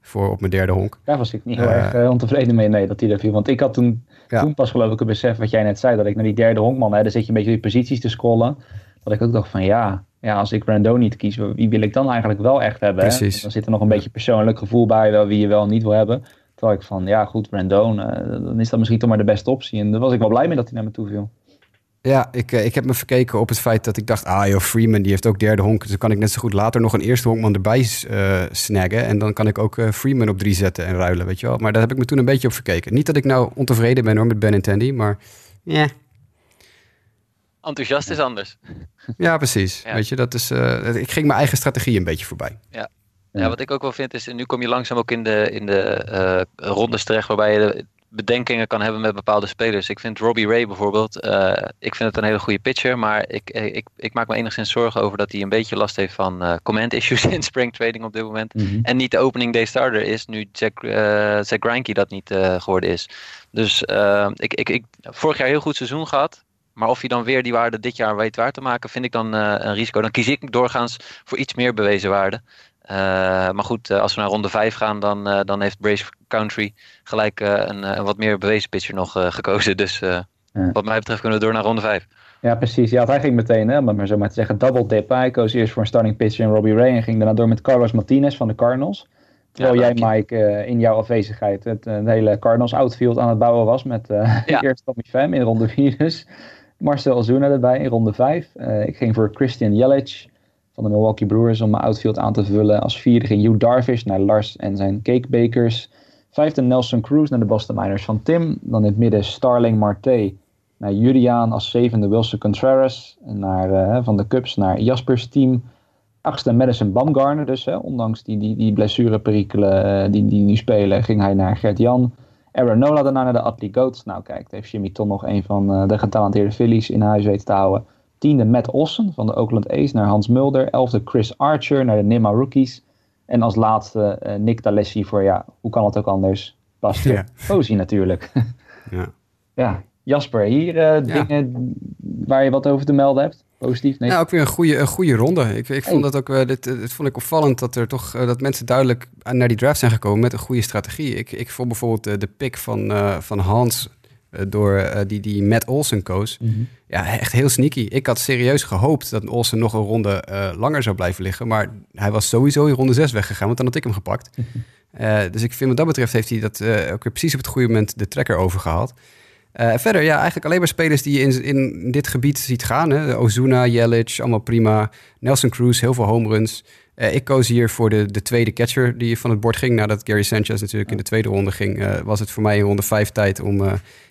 voor op mijn derde honk. Daar was ik niet heel Eh. erg eh, ontevreden mee, nee, dat hij er viel. Want ik had toen, Ja. toen pas geloof ik het besef wat jij net zei, dat ik naar die derde honkman, hè, dan zit je een beetje die posities te scrollen. Dat ik ook dacht van ja, ja als ik Randon niet kies, wie wil ik dan eigenlijk wel echt hebben? Precies. Dan zit er nog een beetje persoonlijk gevoel bij wel wie je wel niet wil hebben. Terwijl ik van ja goed, Randon, eh, dan is dat misschien toch maar de beste optie. En daar was ik wel blij mee dat hij naar me toe viel. Ja, ik, eh, ik heb me verkeken op het feit dat ik dacht, ah joh, Freeman die heeft ook derde honk. Dus dan kan ik net zo goed later nog een eerste honkman erbij eh snaggen. En dan kan ik ook Freeman op drie zetten en ruilen, weet je wel. Maar daar heb ik me toen een beetje op verkeken. Niet dat ik nou ontevreden ben hoor met Ben Tandy, maar ja, Enthousiast is anders. ja precies. Ja. Weet je, dat is, eh, ik ging mijn eigen strategie een beetje voorbij. Ja. Ja, wat ik ook wel vind is, nu kom je langzaam ook in de, in de eh, rondes terecht waarbij je de bedenkingen kan hebben met bepaalde spelers. Ik vind Robbie Ray bijvoorbeeld, eh, ik vind het een hele goede pitcher, maar ik, ik, ik maak me enigszins zorgen over dat hij een beetje last heeft van eh, command issues in spring trading op dit moment. Mhm. En niet de opening day starter is, nu Jack, eh Zack Greinke dat niet eh, geworden is. Dus ik, ik, ik, vorig jaar heel goed seizoen gehad. Maar of hij dan weer die waarde dit jaar weet waar te maken, vind ik dan eh, een risico. Dan kies ik doorgaans voor iets meer bewezen waarde. Eh, maar goed, eh, als we naar ronde 5 gaan, dan, eh, dan heeft Brace Country gelijk eh, een, eh, een wat meer bewezen pitcher nog eh, gekozen. Dus eh, Ja. wat mij betreft kunnen we door naar ronde 5. Ja, precies. Ja, hij ging meteen, hè, om maar zo maar te zeggen, double dip. Hij koos eerst voor een starting pitcher in Robbie Ray en ging daarna door met Carlos Martinez van de Cardinals. Terwijl Ja, jij, je. Mike, eh, in jouw afwezigheid het, het hele Cardinals outfield aan het bouwen was met eh Ja. eerst Tommy Pham in ronde 4 dus. Marcel Ozuna erbij in ronde 5. ik ging voor Christian Yelich van de Milwaukee Brewers om mijn outfield aan te vullen. Als vierde ging Hugh Darvish naar Lars en zijn Cakebakers. Vijfde Nelson Cruz naar de Boston Miners van Tim. Dan in het midden Starling Marte naar Julian. Als zevende Wilson Contreras naar, eh, van de Cubs naar Jaspers team. Achtste Madison Bumgarner dus, hè, ondanks die, die, die blessureperikelen eh, die, die nu spelen, ging hij naar Gert-Jan. Aaron Nola daarna naar de Atlee Goats. Nou kijk, heeft Jimmy toch nog een van eh, de getalenteerde Phillies in huis weten te houden. Tiende Matt Olsen van de Oakland A's naar Hans Mulder. Elfde Chris Archer naar de Nima Rookies. En als laatste eh, Nick D'Alessi voor, ja, hoe kan het ook anders? Buster Ja. Natuurlijk. Ja. ja, Jasper, hier eh, dingen waar je wat over te melden hebt? Positief? Nee. Nou, ook weer een goede, een goede ronde. Ik, ik vond dat ook, uh, dit, dit vond ik opvallend dat er toch dat mensen duidelijk naar die draft zijn gekomen met een goede strategie. Ik, ik vond bijvoorbeeld de, de pick van, van Hans door die, die Matt Olsen koos. Mm -hmm. Ja, echt heel sneaky. Ik had serieus gehoopt dat Olsen nog een ronde langer zou blijven liggen. Maar hij was sowieso in ronde 6 weggegaan, want dan had ik hem gepakt. Dus ik vind wat dat betreft heeft hij dat ook weer precies op het goede moment de trekker overgehaald. Uh, verder, ja, eigenlijk alleen maar spelers die je in, in dit gebied ziet gaan. Hè. Ozuna, Jelic, allemaal prima. Nelson Cruz, heel veel home runs. ik koos hier voor de, de tweede catcher die van het bord ging. Nadat Gary Sanchez natuurlijk in de tweede ronde ging, was het voor mij in ronde vijf tijd om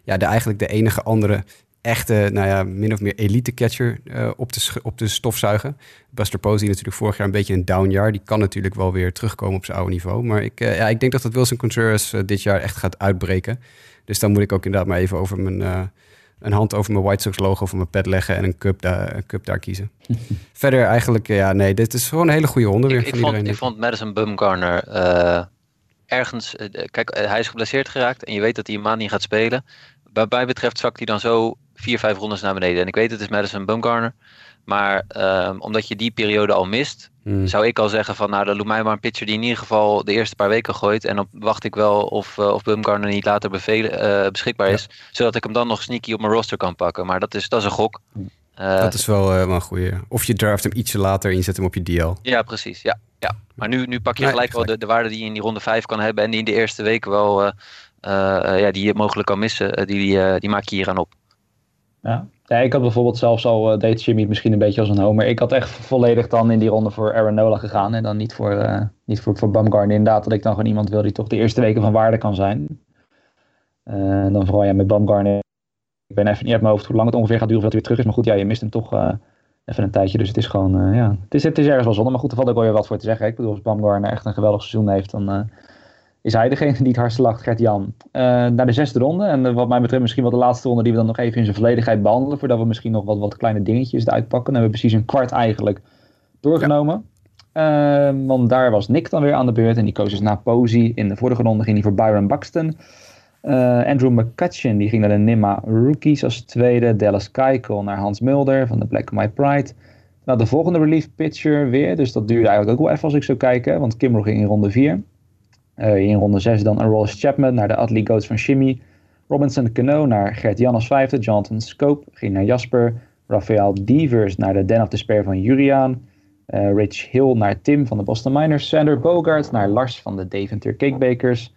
ja, de, eigenlijk de enige andere echte, nou ja, min of meer elite catcher op, te op te stofzuigen. Buster Posey natuurlijk vorig jaar een beetje een down jaar. Die kan natuurlijk wel weer terugkomen op zijn oude niveau. Maar ik, ja, ik denk dat dat Wilson Contreras dit jaar echt gaat uitbreken. Dus dan moet ik ook inderdaad maar even over mijn, een hand over mijn White Sox logo van mijn pet leggen en een cup daar, een cup daar kiezen. Verder eigenlijk, ja, nee, dit is gewoon een hele goede ronde weer ik, ik vond, ik vond Madison Bumgarner ergens, kijk, hij is geblesseerd geraakt en je weet dat hij een maand niet gaat spelen. Wat mij betreft zakt hij dan zo vier, vijf rondes naar beneden. En ik weet het is Madison Bumgarner. Maar um, omdat je die periode al mist, hmm. zou ik al zeggen van nou, dan doe mij maar een pitcher die in ieder geval de eerste paar weken gooit. En dan wacht ik wel of, uh, of Bumgarner niet later bevelen, uh, beschikbaar is. Zodat ik hem dan nog sneaky op mijn roster kan pakken. Maar dat is, dat is een gok. Uh, dat is wel, wel een goede. Of je draft hem ietsje later en je zet hem op je DL. Ja, precies. Ja, ja. Maar nu, nu pak je gelijk wel de, de waarde die je in die ronde 5 kan hebben. En die in de eerste week wel, ja, die je mogelijk kan missen. die, die, die maak je hier aan op. Ja. ja, ik had bijvoorbeeld zelfs al, uh, deed Jimmy misschien een beetje als een homer. Ik had echt volledig dan in die ronde voor Aaron Nola gegaan. En dan niet voor, uh, niet voor, voor. Inderdaad, dat ik dan gewoon iemand wil die toch de eerste weken van waarde kan zijn. Uh, dan vooral ja, met Bumgarner. Ik ben even niet uit mijn hoofd hoe lang het ongeveer gaat duren voordat hij weer terug is. Maar goed, ja, je mist hem toch even een tijdje. Dus het is gewoon, ja, het is, het is ergens wel zonde. Maar goed, er valt ook wel weer wat voor te zeggen. Ik bedoel, als Bumgarner echt een geweldig seizoen heeft, dan is hij degene die het hardste lacht, Gert-Jan. Uh, naar de zesde ronde. En uh, wat mij betreft misschien wel de laatste ronde die we dan nog even in zijn volledigheid behandelen. Voordat we misschien nog wat, wat kleine dingetjes eruit pakken. Dan hebben we precies een kwart eigenlijk doorgenomen. Ja. Uh, want daar was Nick dan weer aan de beurt. En die koos dus na Posey. In de vorige ronde ging hij voor Byron Buxton. Andrew McCutcheon die ging naar de Nima Rookies als tweede. Dallas Keuchel naar Hans Mulder van de Black My Pride. Nou, de volgende relief pitcher weer. Dus dat duurde eigenlijk ook wel even als ik zo kijken. Want Kimbrel ging in ronde 4. Uh, in ronde 6 dan Rolls Chapman naar de Atlee Goats van Shimmy. Robinson Cano naar Gert-Jan als vijfde. Jonathan Scope ging naar Jasper. Rafael Devers naar de Den of Despair van Juriaan. Uh, Rich Hill naar Tim van de Boston Miners. Sander Bogart naar Lars van de Deventer Cakebakers.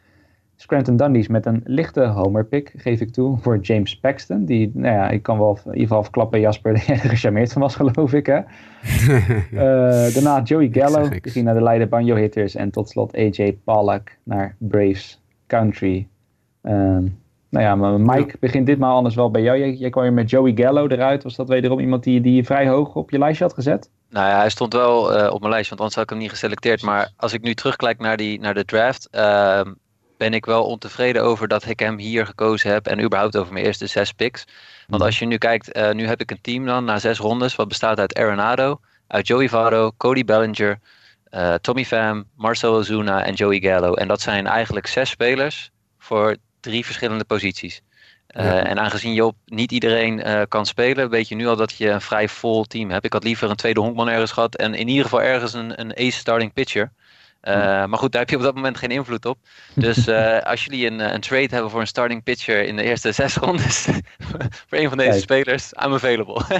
Scranton Dundies met een lichte homerpick, geef ik toe, voor James Paxton. Die, nou ja, ik kan wel in ieder geval verklappen, Jasper, jij er gecharmeerd van was, geloof ik. Hè? uh, daarna Joey Gallo, die ging naar de Leiden Banjo Hitters. En tot slot AJ Pollock naar Braves Country. Um, nou ja, maar Mike ja. begint ditmaal anders wel bij jou. Jij, jij kwam hier met Joey Gallo eruit. Was dat wederom iemand die, die je vrij hoog op je lijstje had gezet? Nou ja, hij stond wel uh, op mijn lijstje, want anders had ik hem niet geselecteerd. Maar als ik nu terugkijk naar, die, naar de draft, uh, ben ik wel ontevreden over dat ik hem hier gekozen heb. En überhaupt over mijn eerste zes picks. Want als je nu kijkt, uh, nu heb ik een team dan na zes rondes. Wat bestaat uit Arenado, uit Joey Votto, Cody Bellinger, uh, Tommy Pham, Marcel Ozuna en Joey Gallo. En dat zijn eigenlijk zes spelers voor drie verschillende posities. Uh, ja. En aangezien je op niet iedereen uh, kan spelen, weet je nu al dat je een vrij vol team hebt. Ik had liever een tweede honkman ergens gehad en in ieder geval ergens een, een ace starting pitcher. Uh, maar goed, daar heb je op dat moment geen invloed op. Dus uh, als jullie een, een trade hebben voor een starting pitcher in de eerste zes rondes voor een van deze Kijk. spelers, I'm available.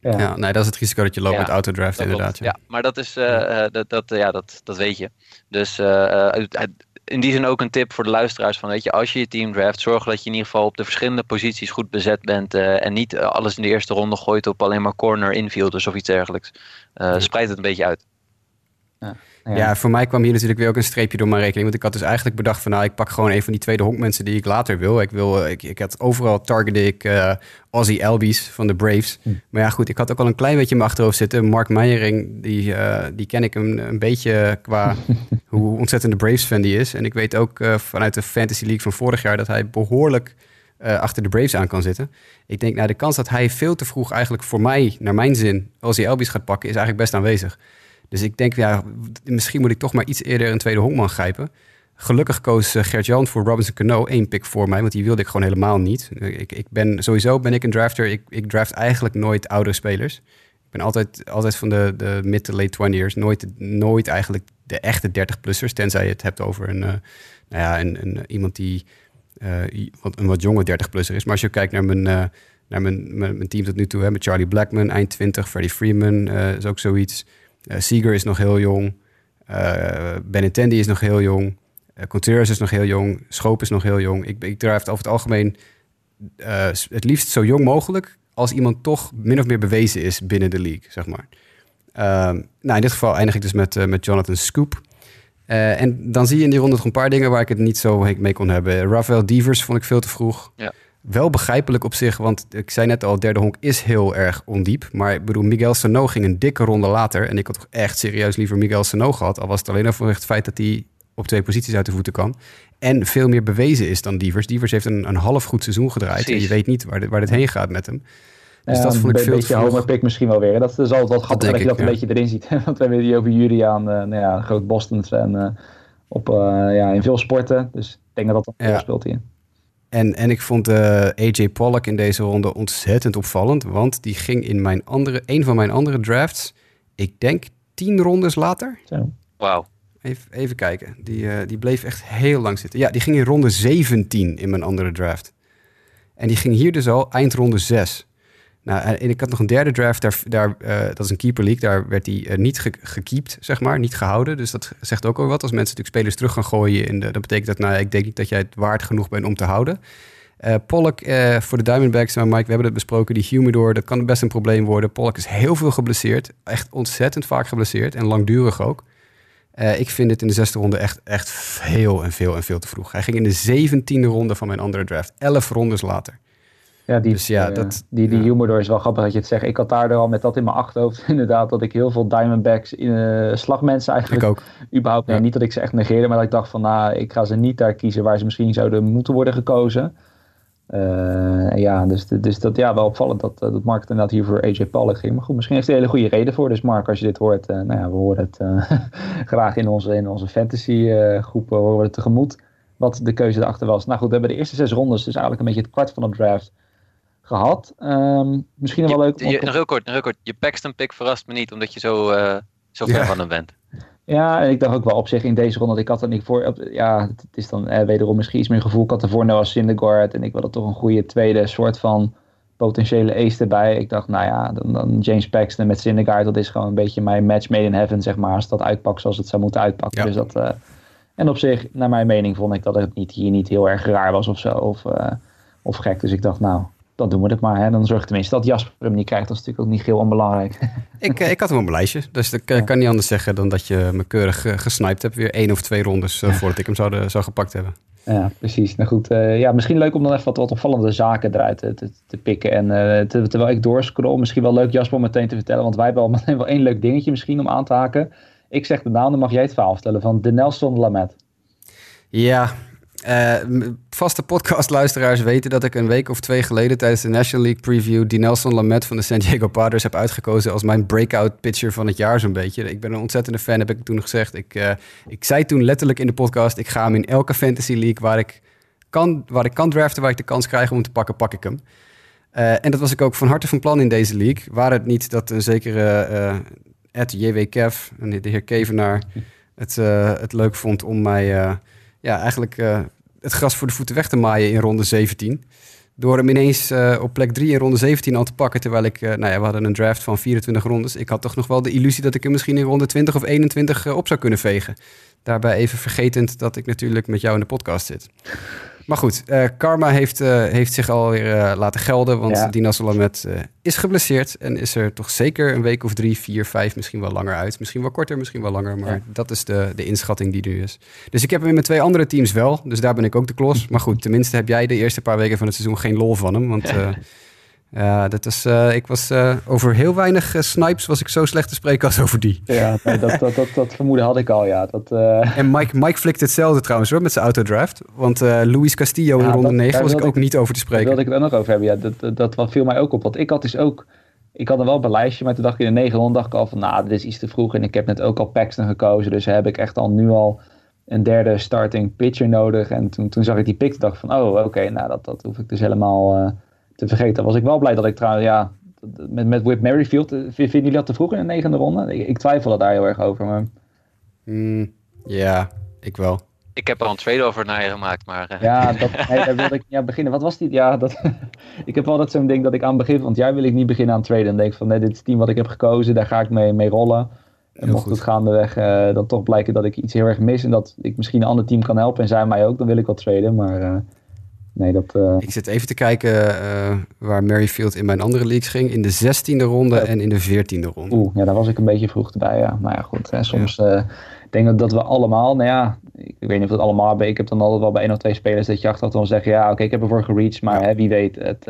ja. ja, nee, dat is het risico dat je loopt ja, met autodraft inderdaad. Ja. ja. maar dat is, uh, dat, dat, ja, dat, dat weet je. Dus in die zin ook een tip voor de luisteraars van, weet je, als je je team draft, zorg dat je in ieder geval op de verschillende posities goed bezet bent en niet alles in de eerste ronde gooit op alleen maar corner infielders of iets dergelijks. spreid het een beetje uit. Ja. Ja. ja. voor mij kwam hier natuurlijk weer ook een streepje door mijn rekening. Want ik had dus eigenlijk bedacht van... nou, ik pak gewoon een van die tweede honkmensen die ik later wil. Ik, wil, ik, ik had overal targete ik uh, Ozzy Albies van de Braves. Hm. Maar ja, goed, ik had ook al een klein beetje in mijn achterhoofd zitten. Mark Meijering, die, uh, die ken ik een, een beetje qua hoe ontzettend de Braves-fan die is. En ik weet ook uh, vanuit de Fantasy League van vorig jaar... dat hij behoorlijk... Uh, achter de Braves aan kan zitten. Ik denk, nou, de kans dat hij veel te vroeg eigenlijk voor mij, naar mijn zin, Ozzy Albies gaat pakken, is eigenlijk best aanwezig. Dus ik denk, ja, misschien moet ik toch maar iets eerder een tweede honkman grijpen. Gelukkig koos uh, Gert-Jan voor Robinson Cano één pick voor mij, want die wilde ik gewoon helemaal niet. Ik, ik ben, sowieso ben ik een drafter. Ik, ik draft eigenlijk nooit oudere spelers. Ik ben altijd, altijd van de, de mid to late 20ers. Nooit, nooit eigenlijk de echte 30-plussers, tenzij je het hebt over een, uh, nou ja, een, een, iemand die uh, wat, een wat jonge 30-plusser is. Maar als je kijkt naar mijn, naar mijn, mijn, mijn, team tot nu toe, hè, met Charlie Blackman, eind 20, Freddie Freeman is ook zoiets. Seager is nog heel jong. Benintendi is nog heel jong. Contreras is nog heel jong. Schoop is nog heel jong. Ik, ik draft over het algemeen het liefst zo jong mogelijk als iemand toch min of meer bewezen is binnen de league, zeg maar. Uh, nou, in dit geval eindig ik dus met, met Jonathan Scoop. En dan zie je in die ronde nog een paar dingen waar ik het niet zo mee kon hebben. Rafael Devers vond ik veel te vroeg. Ja. Wel begrijpelijk op zich, want ik zei net al, derde honk is heel erg ondiep. Maar ik bedoel, Miguel Sano ging een dikke ronde later. En ik had toch echt serieus liever Miguel Sano gehad. Al was het alleen over het feit dat hij op twee posities uit de voeten kan. En veel meer bewezen is dan Devers. Devers heeft een, een half goed seizoen gedraaid. Precies. En je weet niet waar dit, waar dit heen gaat met hem. Dus dat vond ik veel te vroeg. pick misschien wel weer. Dat is altijd wat grappig dat, je dat een beetje erin ziet. Want we hebben hier over Julian, uh, nou ja, een groot Boston fan uh, op, uh, ja, in veel sporten. Dus ik denk dat dat een rol speelt hier. En, en ik vond AJ Pollock in deze ronde ontzettend opvallend. Want die ging in mijn andere, een van mijn andere drafts, ik denk tien rondes later. Wauw. Even, even kijken. Die, die bleef echt heel lang zitten. Ja, die ging in ronde 17 in mijn andere draft. En die ging hier dus al eind ronde 6. Nou, en ik had nog een derde draft, daar, daar, uh, dat is een keeper league. Daar werd hij uh, niet ge gekiept, zeg maar, niet gehouden. Dus dat zegt ook al wat. Als mensen natuurlijk spelers terug gaan gooien, in de, dan betekent dat, nou, ik denk niet dat jij het waard genoeg bent om te houden. Uh, Pollock voor de Diamondbacks, maar Mike, we hebben het besproken, die humidor, dat kan best een probleem worden. Pollock is heel veel geblesseerd, echt ontzettend vaak geblesseerd en langdurig ook. ik vind het in de zesde ronde echt, echt veel en veel en veel te vroeg. Hij ging in de zeventiende ronde van mijn andere draft, elf rondes later. Ja, die, dus ja, dat, die, die humor is wel grappig dat je het zegt. Ik had daar al met dat in mijn achterhoofd inderdaad dat ik heel veel Diamondbacks in uh, slagmensen eigenlijk ik ook. überhaupt, nee, niet dat ik ze echt negeerde, maar dat ik dacht van nou, ik ga ze niet daar kiezen waar ze misschien zouden moeten worden gekozen. Uh, ja, dus, dus dat ja, wel opvallend dat, dat Mark inderdaad hier voor AJ Pollock ging. Maar goed, misschien heeft hij een hele goede reden voor. Dus Mark, als je dit hoort, nou ja, we horen het graag in onze, in onze fantasy groep, horen we het tegemoet. Wat de keuze erachter was. Nou goed, we hebben de eerste zes rondes, dus eigenlijk een beetje het kwart van de draft gehad. Um, misschien wel leuk. Je, je, nog heel kort, nog heel kort. Je Paxton pick verrast me niet, omdat je zo, uh, zo ver van hem bent. Ja, en ik dacht ook wel op zich in deze ronde dat ik had er niet voor. Ja, het is dan eh, wederom misschien iets meer gevoel. Ik had ervoor Noah Syndergaard en ik wilde toch een goede tweede soort van potentiële ace erbij. Ik dacht, nou ja, dan, dan James Paxton met Syndergaard, dat is gewoon een beetje mijn match made in heaven, zeg maar. Als dat uitpakt zoals het zou moeten uitpakken. Dus dat, uh, en op zich, naar mijn mening, vond ik dat het niet, hier niet heel erg raar was of zo. Of, uh, of gek. Dus ik dacht, nou, dan doen we het maar. Hè. Dan zorg ik tenminste dat Jasper hem niet krijgt. Dat is natuurlijk ook niet heel onbelangrijk. Ik, eh, ik had hem op mijn lijstje. Dus ik ja. kan niet anders zeggen dan dat je me keurig uh, gesniped hebt. Weer één of twee rondes voordat ik hem zou, zou gepakt hebben. Ja, precies. Nou goed, uh, ja, misschien leuk om dan even wat, wat opvallende zaken eruit te, te, te pikken. En te, terwijl ik doorscroll, misschien wel leuk Jasper om meteen te vertellen. Want wij hebben al meteen wel één leuk dingetje misschien om aan te haken. Ik zeg de naam, dan mag jij het verhaal stellen van de Nelson Lamet. Ja, uh, vaste podcastluisteraars weten dat ik een week of twee geleden tijdens de National League Preview die Nelson Lamet van de San Diego Padres heb uitgekozen als mijn breakout pitcher van het jaar zo'n beetje. Ik ben een ontzettende fan, heb ik toen gezegd. Ik, uh, ik zei toen letterlijk in de podcast, ik ga hem in elke fantasy league waar ik kan, waar ik kan draften, waar ik de kans krijg om te pakken, pak ik hem. Uh, en dat was ik ook van harte van plan in deze league. Waar het niet dat een zekere Ed JW Kev, de heer Kevenaar, het, het leuk vond om mij ja, eigenlijk het gras voor de voeten weg te maaien in ronde 17. Door hem ineens uh, op plek 3 in ronde 17 al te pakken. Terwijl ik, uh, nou ja, we hadden een draft van 24 rondes. Ik had toch nog wel de illusie dat ik hem misschien in ronde 20 of 21 uh, op zou kunnen vegen. Daarbij even vergetend dat ik natuurlijk met jou in de podcast zit. Maar goed, uh, Karma heeft, uh, heeft zich alweer uh, laten gelden. Want ja. Dina Solamet is geblesseerd. En is er toch zeker een week of drie, vier, vijf, misschien wel langer uit. Misschien wel korter, misschien wel langer. Maar ja. dat is de, de inschatting die nu is. Dus ik heb hem in mijn twee andere teams wel. Dus daar ben ik ook de klos. Maar goed, tenminste heb jij de eerste paar weken van het seizoen geen lol van hem. Want ja, dat is, uh, ik was uh, over heel weinig uh, snipes was ik zo slecht te spreken als over die. Ja, nee, dat, dat, dat, dat, vermoeden had ik al, ja. Dat, En Mike, Mike flikt hetzelfde trouwens hoor, met zijn autodraft. Want Luis Castillo ja, in ronde 9 was ik ook niet over te spreken. Daar wilde ik het ook nog over hebben, ja. Dat, dat, dat viel mij ook op. Want ik had dus ook, ik had er wel op een lijstje, maar toen dacht ik in de 9 ronde dacht ik al van, nou, dit is iets te vroeg. En ik heb net ook al Paxton gekozen, dus heb ik echt al nu al een derde starting pitcher nodig. En toen, toen zag ik die pick en dacht van, oh oké, nou dat, dat hoef ik dus helemaal te vergeten. Was ik wel blij dat ik trouwens, ja, met, met Whip Merrifield, vinden jullie dat te vroeg in de negende ronde? Ik, ik twijfel daar heel erg over, maar... Mm, ja, ik wel. Ik heb al een trade over naar je gemaakt, maar... Uh... Ja, dat, nee, daar wilde ik ja, beginnen. Wat was die? Ja, dat, ik heb altijd zo'n ding dat ik aan het begin van het jaar wil ik niet beginnen aan traden. En denk van, nee, dit is het team wat ik heb gekozen, daar ga ik mee, mee rollen. En mocht het gaandeweg uh, dan toch blijken dat ik iets heel erg mis en dat ik misschien een ander team kan helpen en zij mij ook, dan wil ik wel traden. Maar uh, nee, dat... Uh... Ik zit even te kijken waar Merrifield in mijn andere leagues ging. In de zestiende ronde en in de veertiende ronde. Oeh, ja, daar was ik een beetje vroeg bij, ja. Maar ja, goed, hè, soms... Ik denk dat we allemaal, nou ja, ik weet niet of het allemaal. Ik heb dan altijd wel bij één of twee spelers dat je achteraf dan zeggen, ja, oké, okay, ik heb ervoor gereached, maar hè, wie weet, het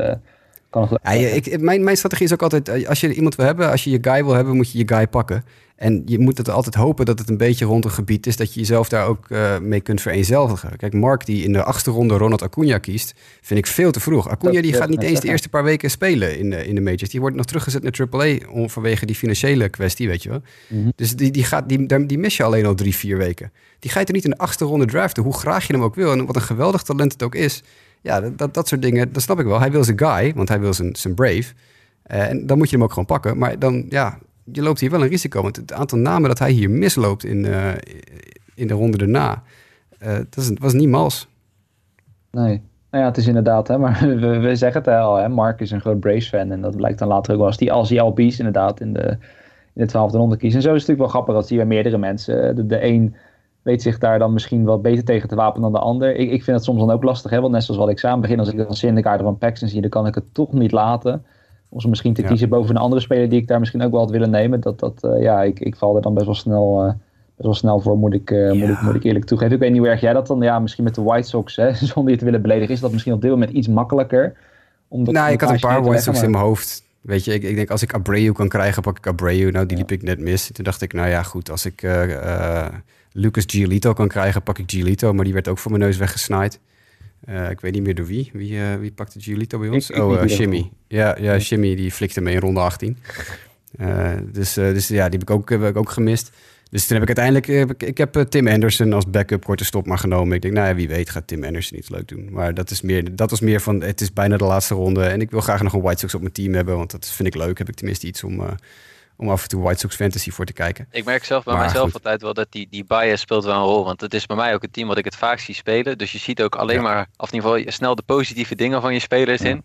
ja, ik, mijn, mijn strategie is ook altijd, eh, als je iemand wil hebben, als je je guy wil hebben, moet je je guy pakken. En je moet het altijd hopen dat het een beetje rond een gebied is dat je jezelf daar ook uh, mee kunt vereenzelvigen. Kijk, Mark die in de achtste ronde Ronald Acuna kiest, vind ik veel te vroeg. Acuna die gaat niet eens de eerste paar weken spelen in de, in de majors. Die wordt nog teruggezet naar AAA vanwege die financiële kwestie, weet je wel. Mm-hmm. Dus die, die, gaat, die, die mis je alleen al drie, vier weken. Die ga je er niet in de achtste ronde draften, hoe graag je hem ook wil. En wat een geweldig talent het ook is ja, dat, dat soort dingen, dat snap ik wel. Hij wil zijn guy, want hij wil zijn, zijn brave. Uh, en dan moet je hem ook gewoon pakken. Maar dan, ja, je loopt hier wel een risico. Want het aantal namen dat hij hier misloopt in, uh, in de ronde daarna, uh, dat is, was niet mals. Nee. Nou ja, het is inderdaad, hè, maar we, we zeggen het al, hè, Mark is een groot Braves-fan. En dat blijkt dan later ook wel als die, als die inderdaad in de, in de twaalfde ronde kiezen. En zo is het natuurlijk wel grappig, dat je bij meerdere mensen. De, de een weet zich daar dan misschien wel beter tegen te wapenen dan de ander. Ik, ik vind het soms dan ook lastig, hè? want net zoals wat ik het begin, als ik dan Syndergaard van Paxton zie, dan kan ik het toch niet laten. Om ze misschien te kiezen boven een andere speler die ik daar misschien ook wel had willen nemen. Dat, dat, uh, ja, ik, ik val er dan best wel snel, uh, best wel snel voor, moet ik, uh, ja. moet, ik, moet ik eerlijk toegeven. Ik weet niet hoe erg jij dat dan, ja, misschien met de White Sox, hè, zonder je te willen beledigen, is dat misschien op dit moment iets makkelijker. Omdat nou, ik had een paar White Sox in mijn hoofd. Weet je, ik, ik denk als ik Abreu kan krijgen, pak ik Abreu. Nou, die liep ik net mis. Toen dacht ik, nou ja, goed, als ik Lucas Giolito kan krijgen, pak ik Giolito. Maar die werd ook voor mijn neus weggesnaaid. Uh, ik weet niet meer door wie. Wie, wie pakte Giolito bij ons? Ik, oh, Shimmy. Ja, ja, Shimmy die flikte me in ronde 18. dus, dus ja, die heb ik, ook, heb ik ook gemist. Dus toen heb ik uiteindelijk... ik, ik heb Tim Anderson als backup korte stop maar genomen. Ik denk, nou ja, wie weet gaat Tim Anderson iets leuk doen. Maar dat, is meer, dat was meer van... Het is bijna de laatste ronde. En ik wil graag nog een White Sox op mijn team hebben. Want dat vind ik leuk. Heb ik tenminste iets om om af en toe White Sox Fantasy voor te kijken. Ik merk zelf bij maar mijzelf altijd wel dat die, die bias speelt wel een rol. Want het is bij mij ook het team wat ik het vaak zie spelen. Dus je ziet ook alleen maar, of in ieder geval snel de positieve dingen van je spelers in.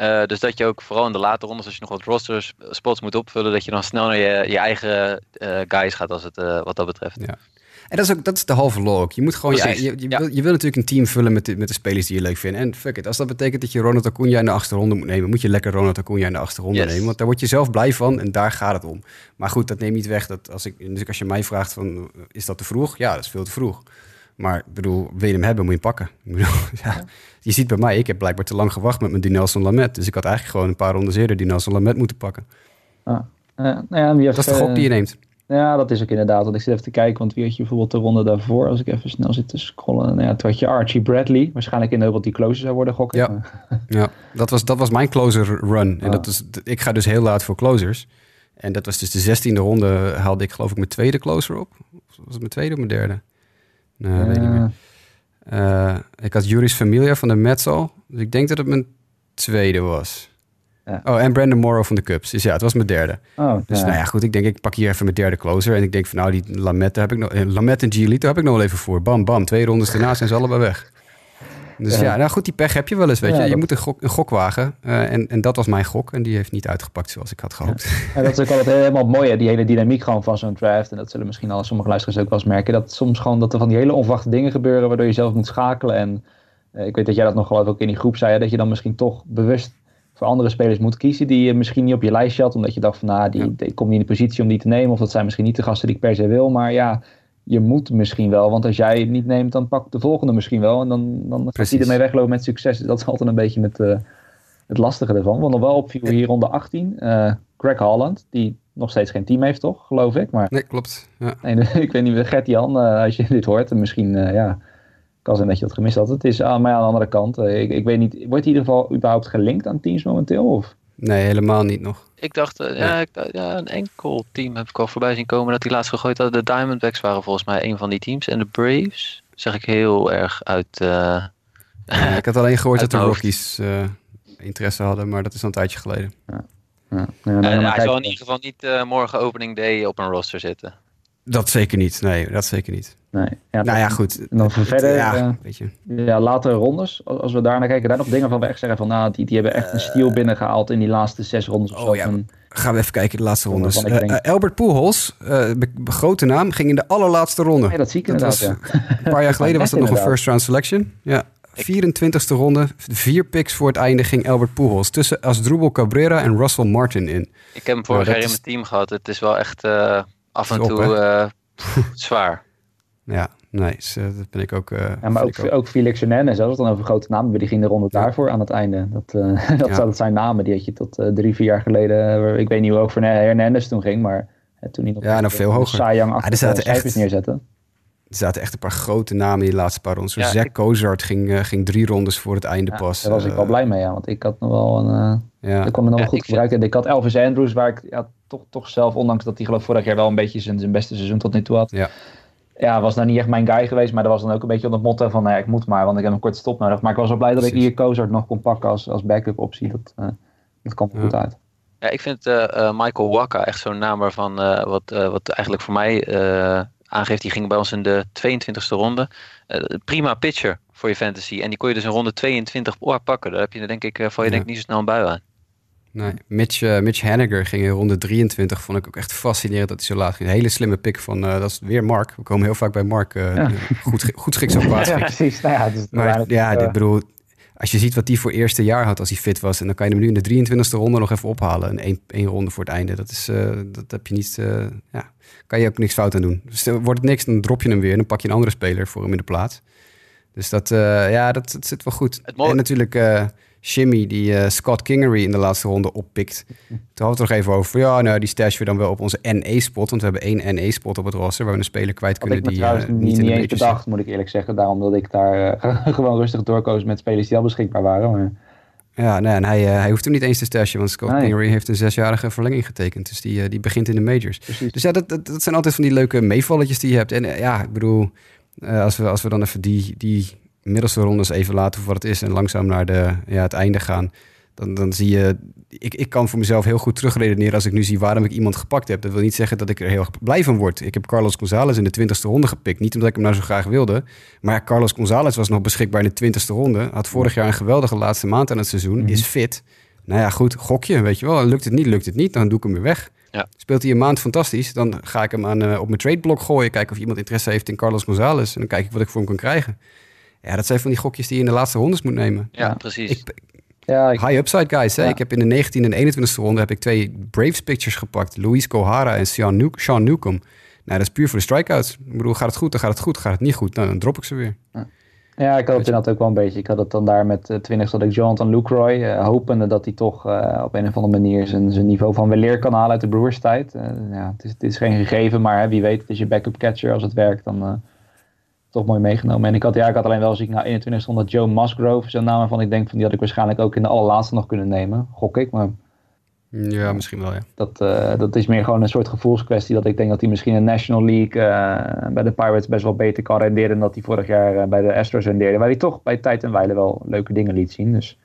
Uh, dus dat je ook vooral in de late rondes, als je nog wat rosters spots moet opvullen, dat je dan snel naar je, je eigen uh, guys gaat als het, uh, wat dat betreft. Ja. En dat is ook dat is de halve log. Je moet gewoon je, je, je, ja. wil, je wil natuurlijk een team vullen met de, met de spelers die je leuk vindt. En fuck it, als dat betekent dat je Ronald Acuna in de achterronde moet nemen, moet je lekker Ronald Acuna in de achterronde yes. nemen. Want daar word je zelf blij van en daar gaat het om. Maar goed, dat neemt niet weg dat als ik, dus als je mij vraagt van, is dat te vroeg? Ja, dat is veel te vroeg. Maar bedoel, wil je hem hebben, moet je hem pakken. Ik bedoel, ja. Je ziet bij mij, ik heb blijkbaar te lang gewacht met mijn Dinelson Lamet. Dus ik had eigenlijk gewoon een paar rondes eerder Dinelson Lamet moeten pakken. Ah, uh, nou ja, heeft, dat is de gok die je neemt. Ja, dat is ook inderdaad. Want ik zit even te kijken, want wie had je bijvoorbeeld de ronde daarvoor? Als ik even snel zit te scrollen. Nou ja, toen had je Archie Bradley. Waarschijnlijk in de wat die closer zou worden gokken. Ja, ja dat, was, dat was mijn closer run. En dat is, ik ga dus heel laat voor closers. En dat was dus de zestiende ronde haalde ik geloof ik mijn tweede closer op. Of was het mijn tweede of mijn derde? Nee, uh, weet niet meer. Uh, ik had Juris Familia van de Mets al. Dus ik denk dat het mijn tweede was. Ja. Oh, en Brandon Morrow van de Cubs. Dus ja, het was mijn derde. Oh, dus nou ja, goed. Ik denk, ik pak hier even mijn derde closer. En ik denk van, nou, die Lamette heb ik nog... Eh, Lamette en Giolito heb ik nog wel even voor. Bam, bam. Twee rondes daarna zijn ze allebei weg. Dus ja. ja, nou goed, die pech heb je wel eens, weet je. Je moet een gok, een gok wagen. Uh, en, en dat was mijn gok. En die heeft niet uitgepakt zoals ik had gehoopt. Ja. dat is ook altijd helemaal mooi, hè? die hele dynamiek gewoon van zo'n draft. En dat zullen misschien al sommige luisteraars ook wel eens merken. Dat soms gewoon dat er van die hele onverwachte dingen gebeuren... waardoor je zelf moet schakelen. En uh, ik weet dat jij dat nog geloof ook in die groep zei... Hè, dat je dan misschien toch bewust voor andere spelers moet kiezen die je misschien niet op je lijstje had. Omdat je dacht van nou, die, ja. komt niet in de positie om die te nemen. Of dat zijn misschien niet de gasten die ik per se wil. Maar ja, je moet misschien wel. Want als jij het niet neemt, dan pakt de volgende misschien wel. En dan, dan gaat hij ermee weglopen met succes. Dat is altijd een beetje met, uh, het lastige ervan. Want nog wel opviel hier onder 18. Uh, Greg Holland, die nog steeds geen team heeft, toch? Geloof ik. Maar, nee, klopt. Ja. Nee, ik weet niet, Gert-Jan, uh, als je dit hoort. En misschien, ja kan zijn dat je dat gemist had. Het is aan mij aan de andere kant. Uh, ik, ik weet niet, wordt in ieder geval überhaupt gelinkt aan teams momenteel? Of? Nee, helemaal niet nog. Ik dacht, eh, ja, ik, dacht, ja, een enkel team heb ik al voorbij zien komen dat die laatst gegooid hadden. De Diamondbacks waren volgens mij een van die teams. En de Braves zeg ik heel erg uit. eh, Ja, ik had alleen gehoord dat de. Rockies eh, interesse hadden, maar dat is al een tijdje geleden. Ja. Nee, eh, nee, maar hij zal in ieder geval niet eh, morgen opening day op een roster zitten. Dat zeker niet. Nee, dat zeker niet. Nee. Ja, Nou ja, goed. En dan Het- verder, Ja, eh, weet je. Ja, latere rondes, als we daar naar kijken, daar nog dingen van weg zeggen van, nou, die, die hebben echt een steal binnengehaald in die laatste zes rondes of oh zo. ja, Gaan we even kijken, de laatste rondes. Eh, denk- eh, Albert Pujols, eh, be- grote naam, ging in de allerlaatste ronde. Nee, dat zie ik Dat inderdaad, was- ja. Een paar jaar geleden was dat nog een first round selection. Ja, 24ste ronde, vier picks voor het einde ging Albert Pujols. Tussen Asdrubal Cabrera en Russell Martin in. Ik heb hem vorig jaar in mijn team gehad. Het is wel echt eh, af en op, toe eh, zwaar. Ja, nee, dat ben ik ook. eh, Ja, maar ook, ook Felix Hernandez, het dan over grote namen die ging de ronde Ja. daarvoor aan het einde. Dat, eh, dat, Ja. zou- dat zijn namen, die had je tot eh, drie, vier jaar geleden. ik weet niet hoe hoog voor Hernandez toen ging, maar toen hij nog Ja, nog veel hoger. Ja, er achter zaten cijfers echt- neerzetten. Er zaten echt een paar grote namen in die laatste paar rondes. Zo Ja, Zach ik- Cozart ging, ging drie rondes voor het einde Ja, pas. daar was ik wel blij mee, ja, want ik had nog wel een... eh, Ja. Ik kon hem nog Ja, wel goed ik gebruiken. En ik had Elvis Andrews, waar ik ja, toch, toch zelf, ondanks dat hij geloof ik vorig jaar wel een beetje zijn, zijn beste seizoen tot nu toe had. Ja. Ja, was nou niet echt mijn guy geweest, maar dat was dan ook een beetje onder het motto van, nou ja, ik moet maar, want ik heb een korte stop nodig. Maar ik was wel blij dat ik hier Kozart nog kon pakken als, als backup optie. Dat, eh, dat kwam er Ja. goed uit. Ja, ik vind eh, eh, Michael Waka echt zo'n naam waarvan eh, wat, eh, wat eigenlijk voor mij eh, aangeeft. Die ging bij ons in de 22e ronde. Eh, prima pitcher voor je fantasy. En die kon je dus in ronde 22 pakken. Daar heb je er denk ik, eh, val je Ja. denk ik niet zo snel een bui aan. Nee, Mitch, eh, Mitch Haniger ging in ronde 23. Vond ik ook echt fascinerend dat hij zo laat ging. Een hele slimme pick van, eh, dat is weer Mark. We komen heel vaak bij Mark. eh, Ja. Goed, goed schiks op kwaad Ja, precies. Nou ja, dus Maar ja, ik bedoel, als je ziet wat hij voor eerste jaar had als hij fit was. En dan kan je hem nu in de 23e ronde nog even ophalen. En één, één ronde voor het einde. Dat, is, eh, dat heb je niet, eh, ja, kan je ook niks fout aan doen. Stel, wordt het niks, dan drop je hem weer. En dan pak je een andere speler voor hem in de plaats. Dus dat, eh, ja, dat, dat zit wel goed. Het mooie- En natuurlijk eh Shimmy, die eh, Scott Kingery in de laatste ronde oppikt. Toen hadden we het nog even over. Ja, nou, die stashen we dan wel op onze NE-spot. Want we hebben één NE-spot op het roster... waar we een speler kwijt kunnen ik die trouwens eh, niet, niet in de eens bedacht, moet ik eerlijk zeggen. Daarom dat ik daar eh, gewoon rustig doorkoos met spelers die al beschikbaar waren. Maar, Ja, nee, en hij, hij hoeft hem niet eens te stashen, want Scott Nee. Kingery heeft een zesjarige verlenging getekend. Dus die, die begint in de majors. precies. Dus ja, dat, dat, dat zijn altijd van die leuke meevalletjes die je hebt. En ja, ik bedoel, als, we, als we dan even die, die middelste rondes even laten voor wat het is... en langzaam naar de, ja, het einde gaan... Dan, dan zie je, ik, ik kan voor mezelf heel goed terugredeneren als ik nu zie waarom ik iemand gepakt heb. Dat wil niet zeggen dat ik er heel erg blij van word. Ik heb Carlos Gonzalez in de 20ste ronde gepikt. Niet omdat ik hem nou zo graag wilde. Maar Carlos Gonzalez was nog beschikbaar in de 20ste ronde. Had vorig jaar een geweldige laatste maand aan het seizoen. Mhm. Is fit. Nou ja, goed, gokje, weet je wel. Lukt het niet, lukt het niet, dan doe ik hem weer weg. Ja. Speelt hij een maand fantastisch, dan ga ik hem aan, eh, op mijn tradeblok gooien. Kijken of iemand interesse heeft in Carlos Gonzalez. En dan kijk ik wat ik voor hem kan krijgen. Ja, dat zijn van die gokjes die je in de laatste rondes moet nemen. Ja, Ja. precies. Ik, Ja, ik, high upside guys. Hè? Ja. Ik heb in de 19e en 21e ronde heb ik twee Braves pitchers gepakt. Luis Gohara en Sean, New Sean Newcomb. Nou, dat is puur voor de strikeouts. Ik bedoel, gaat het goed, dan gaat het goed. Gaat het niet goed, nou, dan drop ik ze weer. Ja, ik had het inderdaad ook wel een beetje. Ik had het dan daar met uh, 20 dat ik Jonathan Lucroy, uh, hopende dat hij toch uh, op een of andere manier zijn, zijn niveau van weleer kan halen uit de Brewers tijd. Uh, ja, het, is, het is geen gegeven, maar hè, wie weet, het is je backup catcher. Als het werkt, dan uh, toch mooi meegenomen. En ik had, ja, ik had alleen wel, zie ik nou 21 stond dat Joe Musgrove, zo'n naam waarvan ik denk van die had ik waarschijnlijk ook in de allerlaatste nog kunnen nemen. Gok ik, maar... Ja, misschien wel, ja. Dat, uh, dat is meer gewoon een soort gevoelskwestie. Dat ik denk dat hij misschien in National League uh, bij de Pirates best wel beter kan renderen. dan dat hij vorig jaar uh, bij de Astros rendeerde. Waar hij toch bij tijd en wijle wel leuke dingen liet zien. Dus,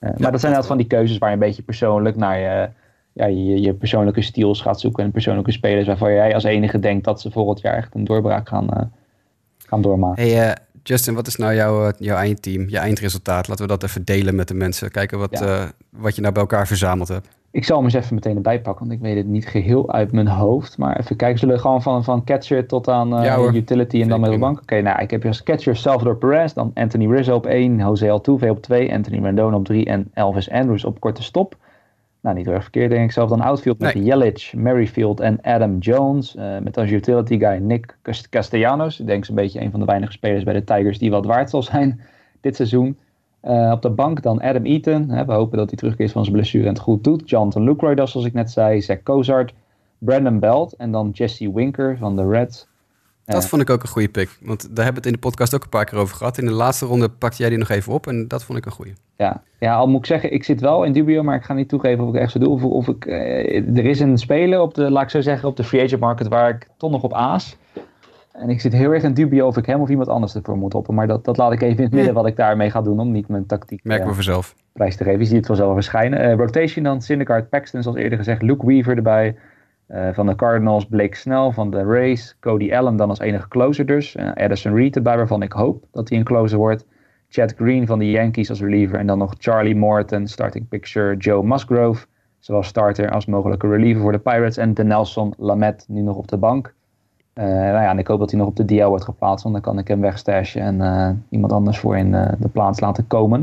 ja, maar dat zijn inderdaad van die keuzes waar je een beetje persoonlijk naar je, ja, je, je persoonlijke stils gaat zoeken. En persoonlijke spelers waarvan jij als enige denkt dat ze volgend jaar echt een doorbraak gaan, gaan doormaken. Hey, Justin, wat is nou jouw, jouw eindteam, je eindresultaat? Laten we dat even delen met de mensen. Kijken wat, ja. wat je nou bij elkaar verzameld hebt. Ik zal hem eens even meteen erbij pakken, want ik weet het niet geheel uit mijn hoofd. Maar even kijken, zullen we gewoon van, van catcher tot aan uh, ja, utility en dan middelbank? Oké, okay, nou, ik heb als catcher Salvador Perez, dan Anthony Rizzo op 1, Jose Altuve op 2, Anthony Rendon op 3 en Elvis Andrews op korte stop. Nou, niet heel erg verkeerd denk ik zelf. Dan outfield met nee. Merrifield en Adam Jones. Uh, met als utility guy Nick Castellanos. Ik denk zo'n beetje een van de weinige spelers bij de Tigers die wat waard zal zijn dit seizoen. Uh, op de bank dan Adam Eaton. Hè, we hopen dat hij terugkeert van zijn blessure en het goed doet. Jonathan Lucroy, zoals ik net zei. Zach Cozart. Brandon Belt. En dan Jesse Winker van de Reds. Dat Ja. vond ik ook een goede pick. Want daar hebben we het in de podcast ook een paar keer over gehad. In de laatste ronde pakte jij die nog even op en dat vond ik een goede. Ja. ja, al moet ik zeggen, ik zit wel in dubio, maar ik ga niet toegeven of ik echt zo doe. Of, of ik, eh, er is een speler op de, laat ik zo zeggen, op de free agent market waar ik toch nog op aas. En ik zit heel erg in dubio of ik hem of iemand anders ervoor moet hoppen. Maar dat, dat laat ik even in het midden wat ik daarmee ga doen om niet mijn tactiek Merken eh, we vanzelf. prijs te geven. Je ziet het vanzelf verschijnen. Eh, rotation dan, Syndergaard, Paxton zoals eerder gezegd. Luke Weaver erbij. Eh, van de Cardinals, Blake Snell. Van de Rays, Cody Allen dan als enige closer dus. Addison Reed erbij, waarvan ik hoop dat hij een closer wordt. Chad Green van de Yankees als reliever. En dan nog Charlie Morton, starting pitcher. Joe Musgrove, zowel starter als mogelijke reliever voor de Pirates. En de Nelson Lamet nu nog op de bank. Eh, nou ja, en ik hoop dat hij nog op de DL wordt geplaatst. Want dan kan ik hem wegstashen en eh, iemand anders voor in de plaats laten komen.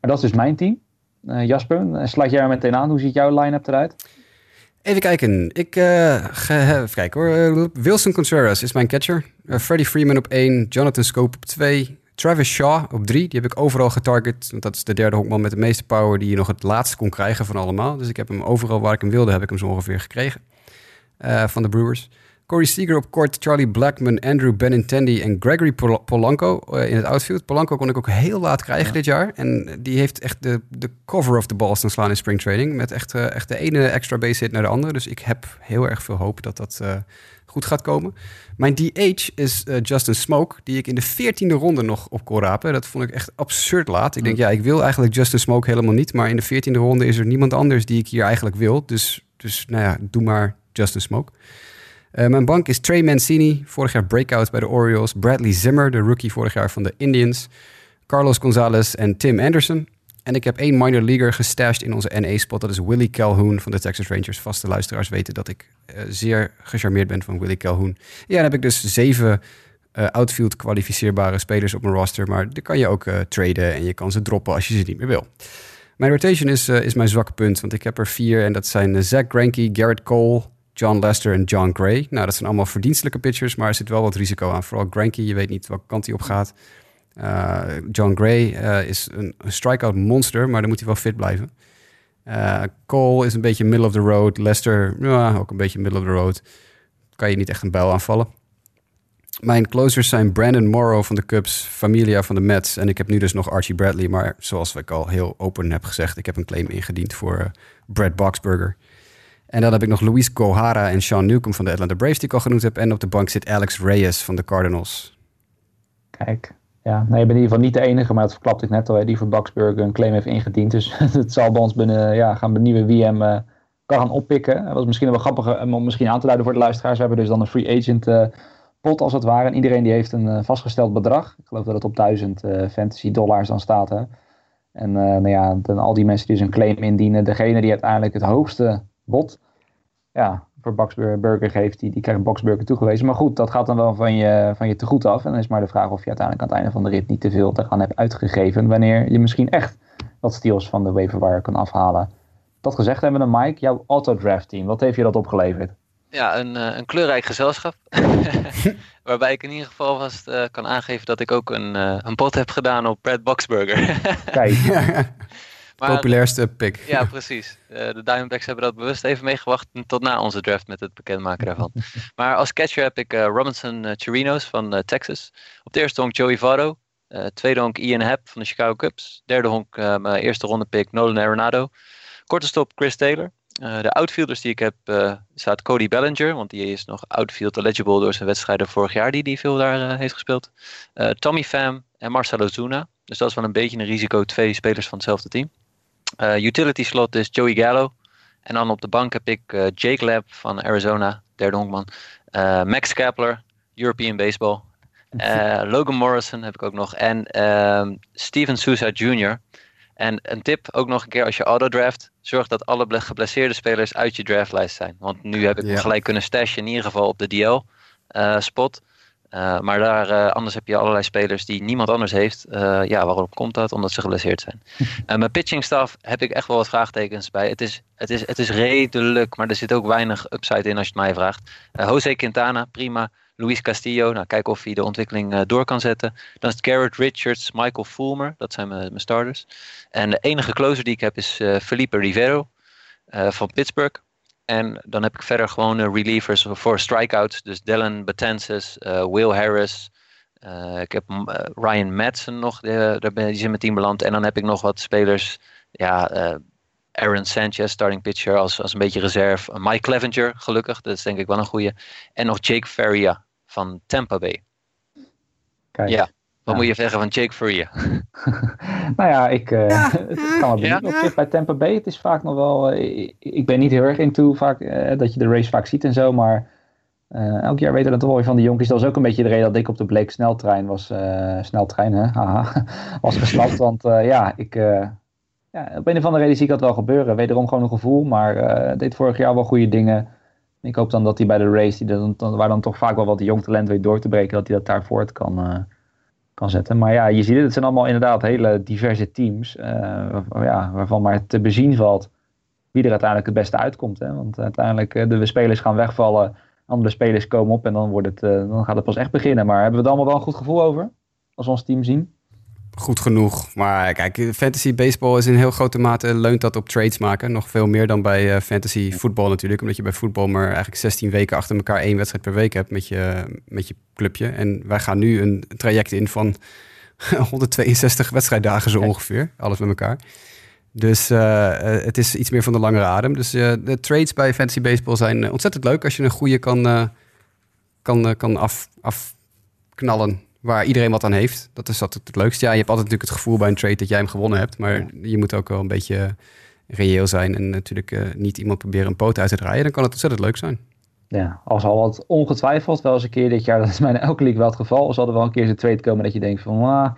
Maar dat is dus mijn team. Jasper, sluit jij er meteen aan. Hoe ziet jouw line-up eruit? Even kijken. Ik ga even kijken hoor. Eh, Wilson Contreras is mijn catcher. Eh, Freddie Freeman op 1. Jonathan Scope op 2. Travis Shaw op 3. Die heb ik overal getarget. Want dat is de derde honkman met de meeste power die je nog het laatst kon krijgen van allemaal. Dus ik heb hem overal waar ik hem wilde, heb ik hem zo ongeveer gekregen. Van de Brewers. Corey Seager op kort, Charlie Blackman, Andrew Benintendi en Gregory Pol- Polanco eh, in het outfield. Polanco kon ik ook heel laat krijgen dit jaar. En die heeft echt de, de cover of the balls staan slaan in spring training. Met echt, eh, echt de ene extra base hit naar de andere. Dus ik heb heel erg veel hoop dat dat eh, goed gaat komen. Mijn DH is Justin Smoke, die ik in de veertiende ronde nog op kon rapen. Dat vond ik echt absurd laat. Ik denk, ja, ik wil eigenlijk Justin Smoke helemaal niet. Maar in de veertiende ronde is er niemand anders die ik hier eigenlijk wil. Dus, dus nou ja, doe maar Justin Smoke. Eh, mijn bank is Trey Mancini, vorig jaar breakout bij de Orioles. Bradley Zimmer, de rookie vorig jaar van de Indians. Carlos Gonzalez en Tim Anderson. En ik heb één minor leaguer gestashed in onze NA-spot. Dat is Willie Calhoun van de Texas Rangers. Vaste luisteraars weten dat ik eh, zeer gecharmeerd ben van Willie Calhoun. Ja, dan heb ik dus zeven eh, outfield kwalificeerbare spelers op mijn roster. Maar die kan je ook traden en je kan ze droppen als je ze niet meer wil. Mijn rotation is, is mijn zwakke punt, want ik heb er vier. En dat zijn Zach Greinke, Garrett Cole, John Lester en John Gray. Nou, dat zijn allemaal verdienstelijke pitchers, maar er zit wel wat risico aan. Vooral Greinke, je weet niet welke kant hij op gaat. Uh, John Gray uh, is een, strikeout monster, maar dan moet hij wel fit blijven. Uh, Cole is een beetje middle of the road. Lester, ja, ook een beetje middle of the road. Kan je niet echt een bijl aanvallen. Mijn closers zijn Brandon Morrow van de Cubs, Familia van de Mets. En ik heb nu dus nog Archie Bradley. Maar zoals ik al heel open heb gezegd, ik heb een claim ingediend voor Brad Boxberger. En dan heb ik nog Luis Gohara en Sean Newcomb van de Atlanta Braves, die ik al genoemd heb. En op de bank zit Alex Reyes van de Cardinals. Kijk, ja, nee, je bent in ieder geval niet de enige, maar dat verklapte ik net al, hè, die voor Boxburger een claim heeft ingediend. Dus het zal bij ons binnen, ja, gaan benieuwen wie hem uh, kan gaan oppikken. Dat was misschien wel grappig om misschien aan te duiden voor de luisteraars. We hebben dus dan een free agent uh, pot als het ware. En iedereen die heeft een vastgesteld bedrag. Ik geloof dat het op 1000 fantasy dollars dan staat. Hè. En nou ja, dan al die mensen die dus een claim indienen, degene die uiteindelijk het hoogste bod ja, voor Boxburger geeft, die, die krijgt Boxburger toegewezen. Maar goed, dat gaat dan wel van je, van je te goed af. En dan is maar de vraag of je uiteindelijk aan het einde van de rit niet te veel eraan hebt uitgegeven. Wanneer je misschien echt wat steals van de waiver kan afhalen. Dat gezegd hebben we dan, Mike, jouw autodraft team. Wat heeft je dat opgeleverd? Ja, een, uh, een kleurrijk gezelschap. Waarbij ik in ieder geval vast uh, kan aangeven dat ik ook een, uh, een pot heb gedaan op Brad Boxburger. Kijk. Maar, Populairste pick. Ja, precies. Uh, de Diamondbacks hebben dat bewust even meegewacht tot na onze draft met het bekendmaken daarvan. maar als catcher heb ik uh, Robinson uh, Chirinos van Texas. Op de eerste honk Joey Votto. tweede honk Ian Happ van de Chicago Cubs. Derde honk mijn eerste ronde pick Nolan Arenado. Korte stop Chris Taylor. de outfielders die ik heb staat Cody Bellinger, want die is nog outfield eligible door zijn wedstrijden vorig jaar die hij veel daar heeft gespeeld. Tommy Pham en Marcelo Zuna. Dus dat is wel een beetje een risico, twee spelers van hetzelfde team. Uh, utility slot is Joey Gallo. En dan op de bank heb ik uh, Jake Lab van Arizona, derde honkman. Uh, Max Kepler, European Baseball. Logan Morrison heb ik ook nog. En ehm, Steven Souza Jr. En een tip ook nog een keer als je autodraft. Zorg dat alle geblesseerde spelers uit je draftlijst zijn. Want nu heb ik Ja. hem gelijk kunnen stashen in ieder geval op de DL spot. Uh, maar daar, uh, anders heb je allerlei spelers die niemand anders heeft. Uh, ja, waarom komt dat? Omdat ze geblesseerd zijn. mijn pitching staff heb ik echt wel wat vraagtekens bij. Het is, het, is, het is redelijk, maar er zit ook weinig upside in als je het mij vraagt. Jose Quintana, prima. Luis Castillo, nou kijk of hij de ontwikkeling door kan zetten. Dan is het Garrett Richards, Michael Fulmer, dat zijn mijn, mijn starters. En de enige closer die ik heb is Felipe Rivero van Pittsburgh. En dan heb ik verder gewoon uh, relievers voor strikeouts. Dus Dylan Betances, uh, Will Harris. Uh, ik heb Ryan Madsen nog, die, die is in mijn team beland. En dan heb ik nog wat spelers. Ja, Aaron Sanchez, starting pitcher, als, als een beetje reserve. Mike Clevenger, gelukkig. Dat is denk ik wel een goede. En nog Jake Faria van Tampa Bay. Kijk. Ja, wat moet je zeggen van Jake Faria? nou ja, ik uh, het kan wel benieuwd op zich bij Tampa Bay. Het is vaak nog wel... Uh, ik ben niet heel erg into vaak, uh, dat je de race vaak ziet en zo, maar... elk jaar weten we toch wel van de jonkies. Dat was ook een beetje de reden dat ik op de Blake sneltrein was. sneltrein, hè? Haha. was geslapt. want ja, ik... ja, op een of andere reden zie ik dat wel gebeuren. Wederom gewoon een gevoel, maar deed vorig jaar wel goede dingen. Ik hoop dan dat hij bij de race, die dan, waar dan toch vaak wel wat jong talent weet door te breken, dat hij dat daar voort kan kan zetten. Maar ja, je ziet het, het zijn allemaal inderdaad hele diverse teams. Uh, ja, waarvan maar te bezien valt wie er uiteindelijk het beste uitkomt. Hè? Want uiteindelijk uh, de spelers gaan wegvallen, andere spelers komen op en dan, wordt het, uh, dan gaat het pas echt beginnen. Maar hebben we er allemaal wel een goed gevoel over als we ons team zien? Goed genoeg. Maar kijk, fantasy baseball is in heel grote mate leunt dat op trades maken. Nog veel meer dan bij uh, fantasy voetbal natuurlijk. Omdat je bij voetbal maar eigenlijk 16 weken achter elkaar één wedstrijd per week hebt met je, met je clubje. En wij gaan nu een traject in van 162 wedstrijddagen zo ongeveer. Alles met elkaar. Dus uh, het is iets meer van de langere adem. Dus uh, de trades bij fantasy baseball zijn ontzettend leuk als je een goede kan, kan, kan af, afknallen waar iedereen wat aan heeft. Dat is altijd het leukste. Ja, je hebt altijd natuurlijk het gevoel bij een trade dat jij hem gewonnen hebt. Maar je moet ook wel een beetje reëel zijn. En natuurlijk uh, niet iemand proberen een poot uit te draaien. Dan kan het ontzettend leuk zijn. Ja, als al wat ongetwijfeld wel eens een keer dit jaar, dat is in elke league wel het geval, zal er wel een keer zo'n trade komen dat je denkt van, ah,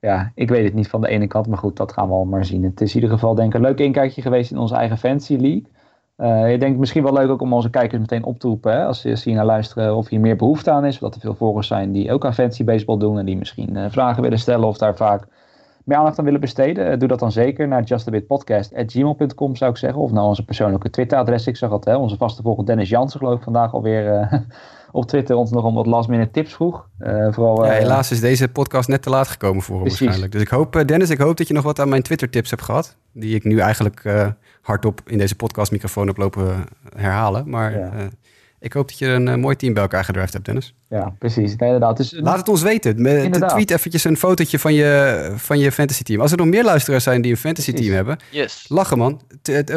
ja, ik weet het niet van de ene kant, maar goed, dat gaan we al maar zien. Het is in ieder geval denk ik een leuk inkijkje geweest in onze eigen fantasy league. Uh, ik denk misschien wel leuk ook om onze kijkers meteen op te roepen. Hè, als, ze hier naar luisteren of hier meer behoefte aan is. Omdat er veel volgers zijn die ook aan fantasy baseball doen. En die misschien uh, vragen willen stellen of daar vaak meer aandacht aan willen besteden. Uh, doe dat dan zeker naar justabitpodcast.gmail.com zou ik zeggen. Of naar onze persoonlijke Twitter-adres. Ik zag het, hè, onze vaste volger Dennis Jansen geloof ik vandaag alweer op Twitter ons nog om wat last minute tips vroeg. vooral, ja, helaas is deze podcast net te laat gekomen voor hem waarschijnlijk. Dus ik hoop, Dennis, ik hoop dat je nog wat aan mijn Twitter tips hebt gehad. Die ik nu eigenlijk hardop in deze podcastmicrofoon op lopen herhalen. Maar ja. Ik hoop dat je een uh, mooi team bij elkaar gedraft hebt, Dennis. Ja, precies. Nee, inderdaad. Dus, Laat het ons weten. Met, tweet eventjes een fotootje van je, van je fantasy team. Als er nog meer luisteraars zijn die een fantasy team hebben, yes. lachen man.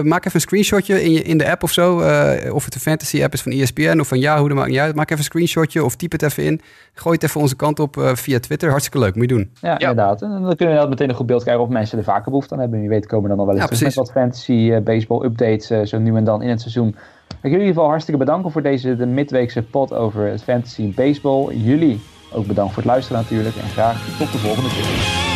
maak even een screenshotje in, je, in de app of zo. Uh, of het een fantasy app is van ESPN of van Yahoo, dat maakt niet uit. Maak even een screenshotje of typ het even in. Gooi het even onze kant op uh, via Twitter. Hartstikke leuk, moet je doen. Ja, ja, inderdaad. En dan kunnen we meteen een goed beeld krijgen of mensen er vaker behoefte aan hebben. Wie weet komen dan nog wel eens ja, met wat fantasy baseball updates zo nu en dan in het seizoen. Ik wil in ieder geval hartstikke bedanken voor deze de midweekse pod over fantasy baseball. Jullie ook bedankt voor het luisteren natuurlijk en graag tot de volgende keer.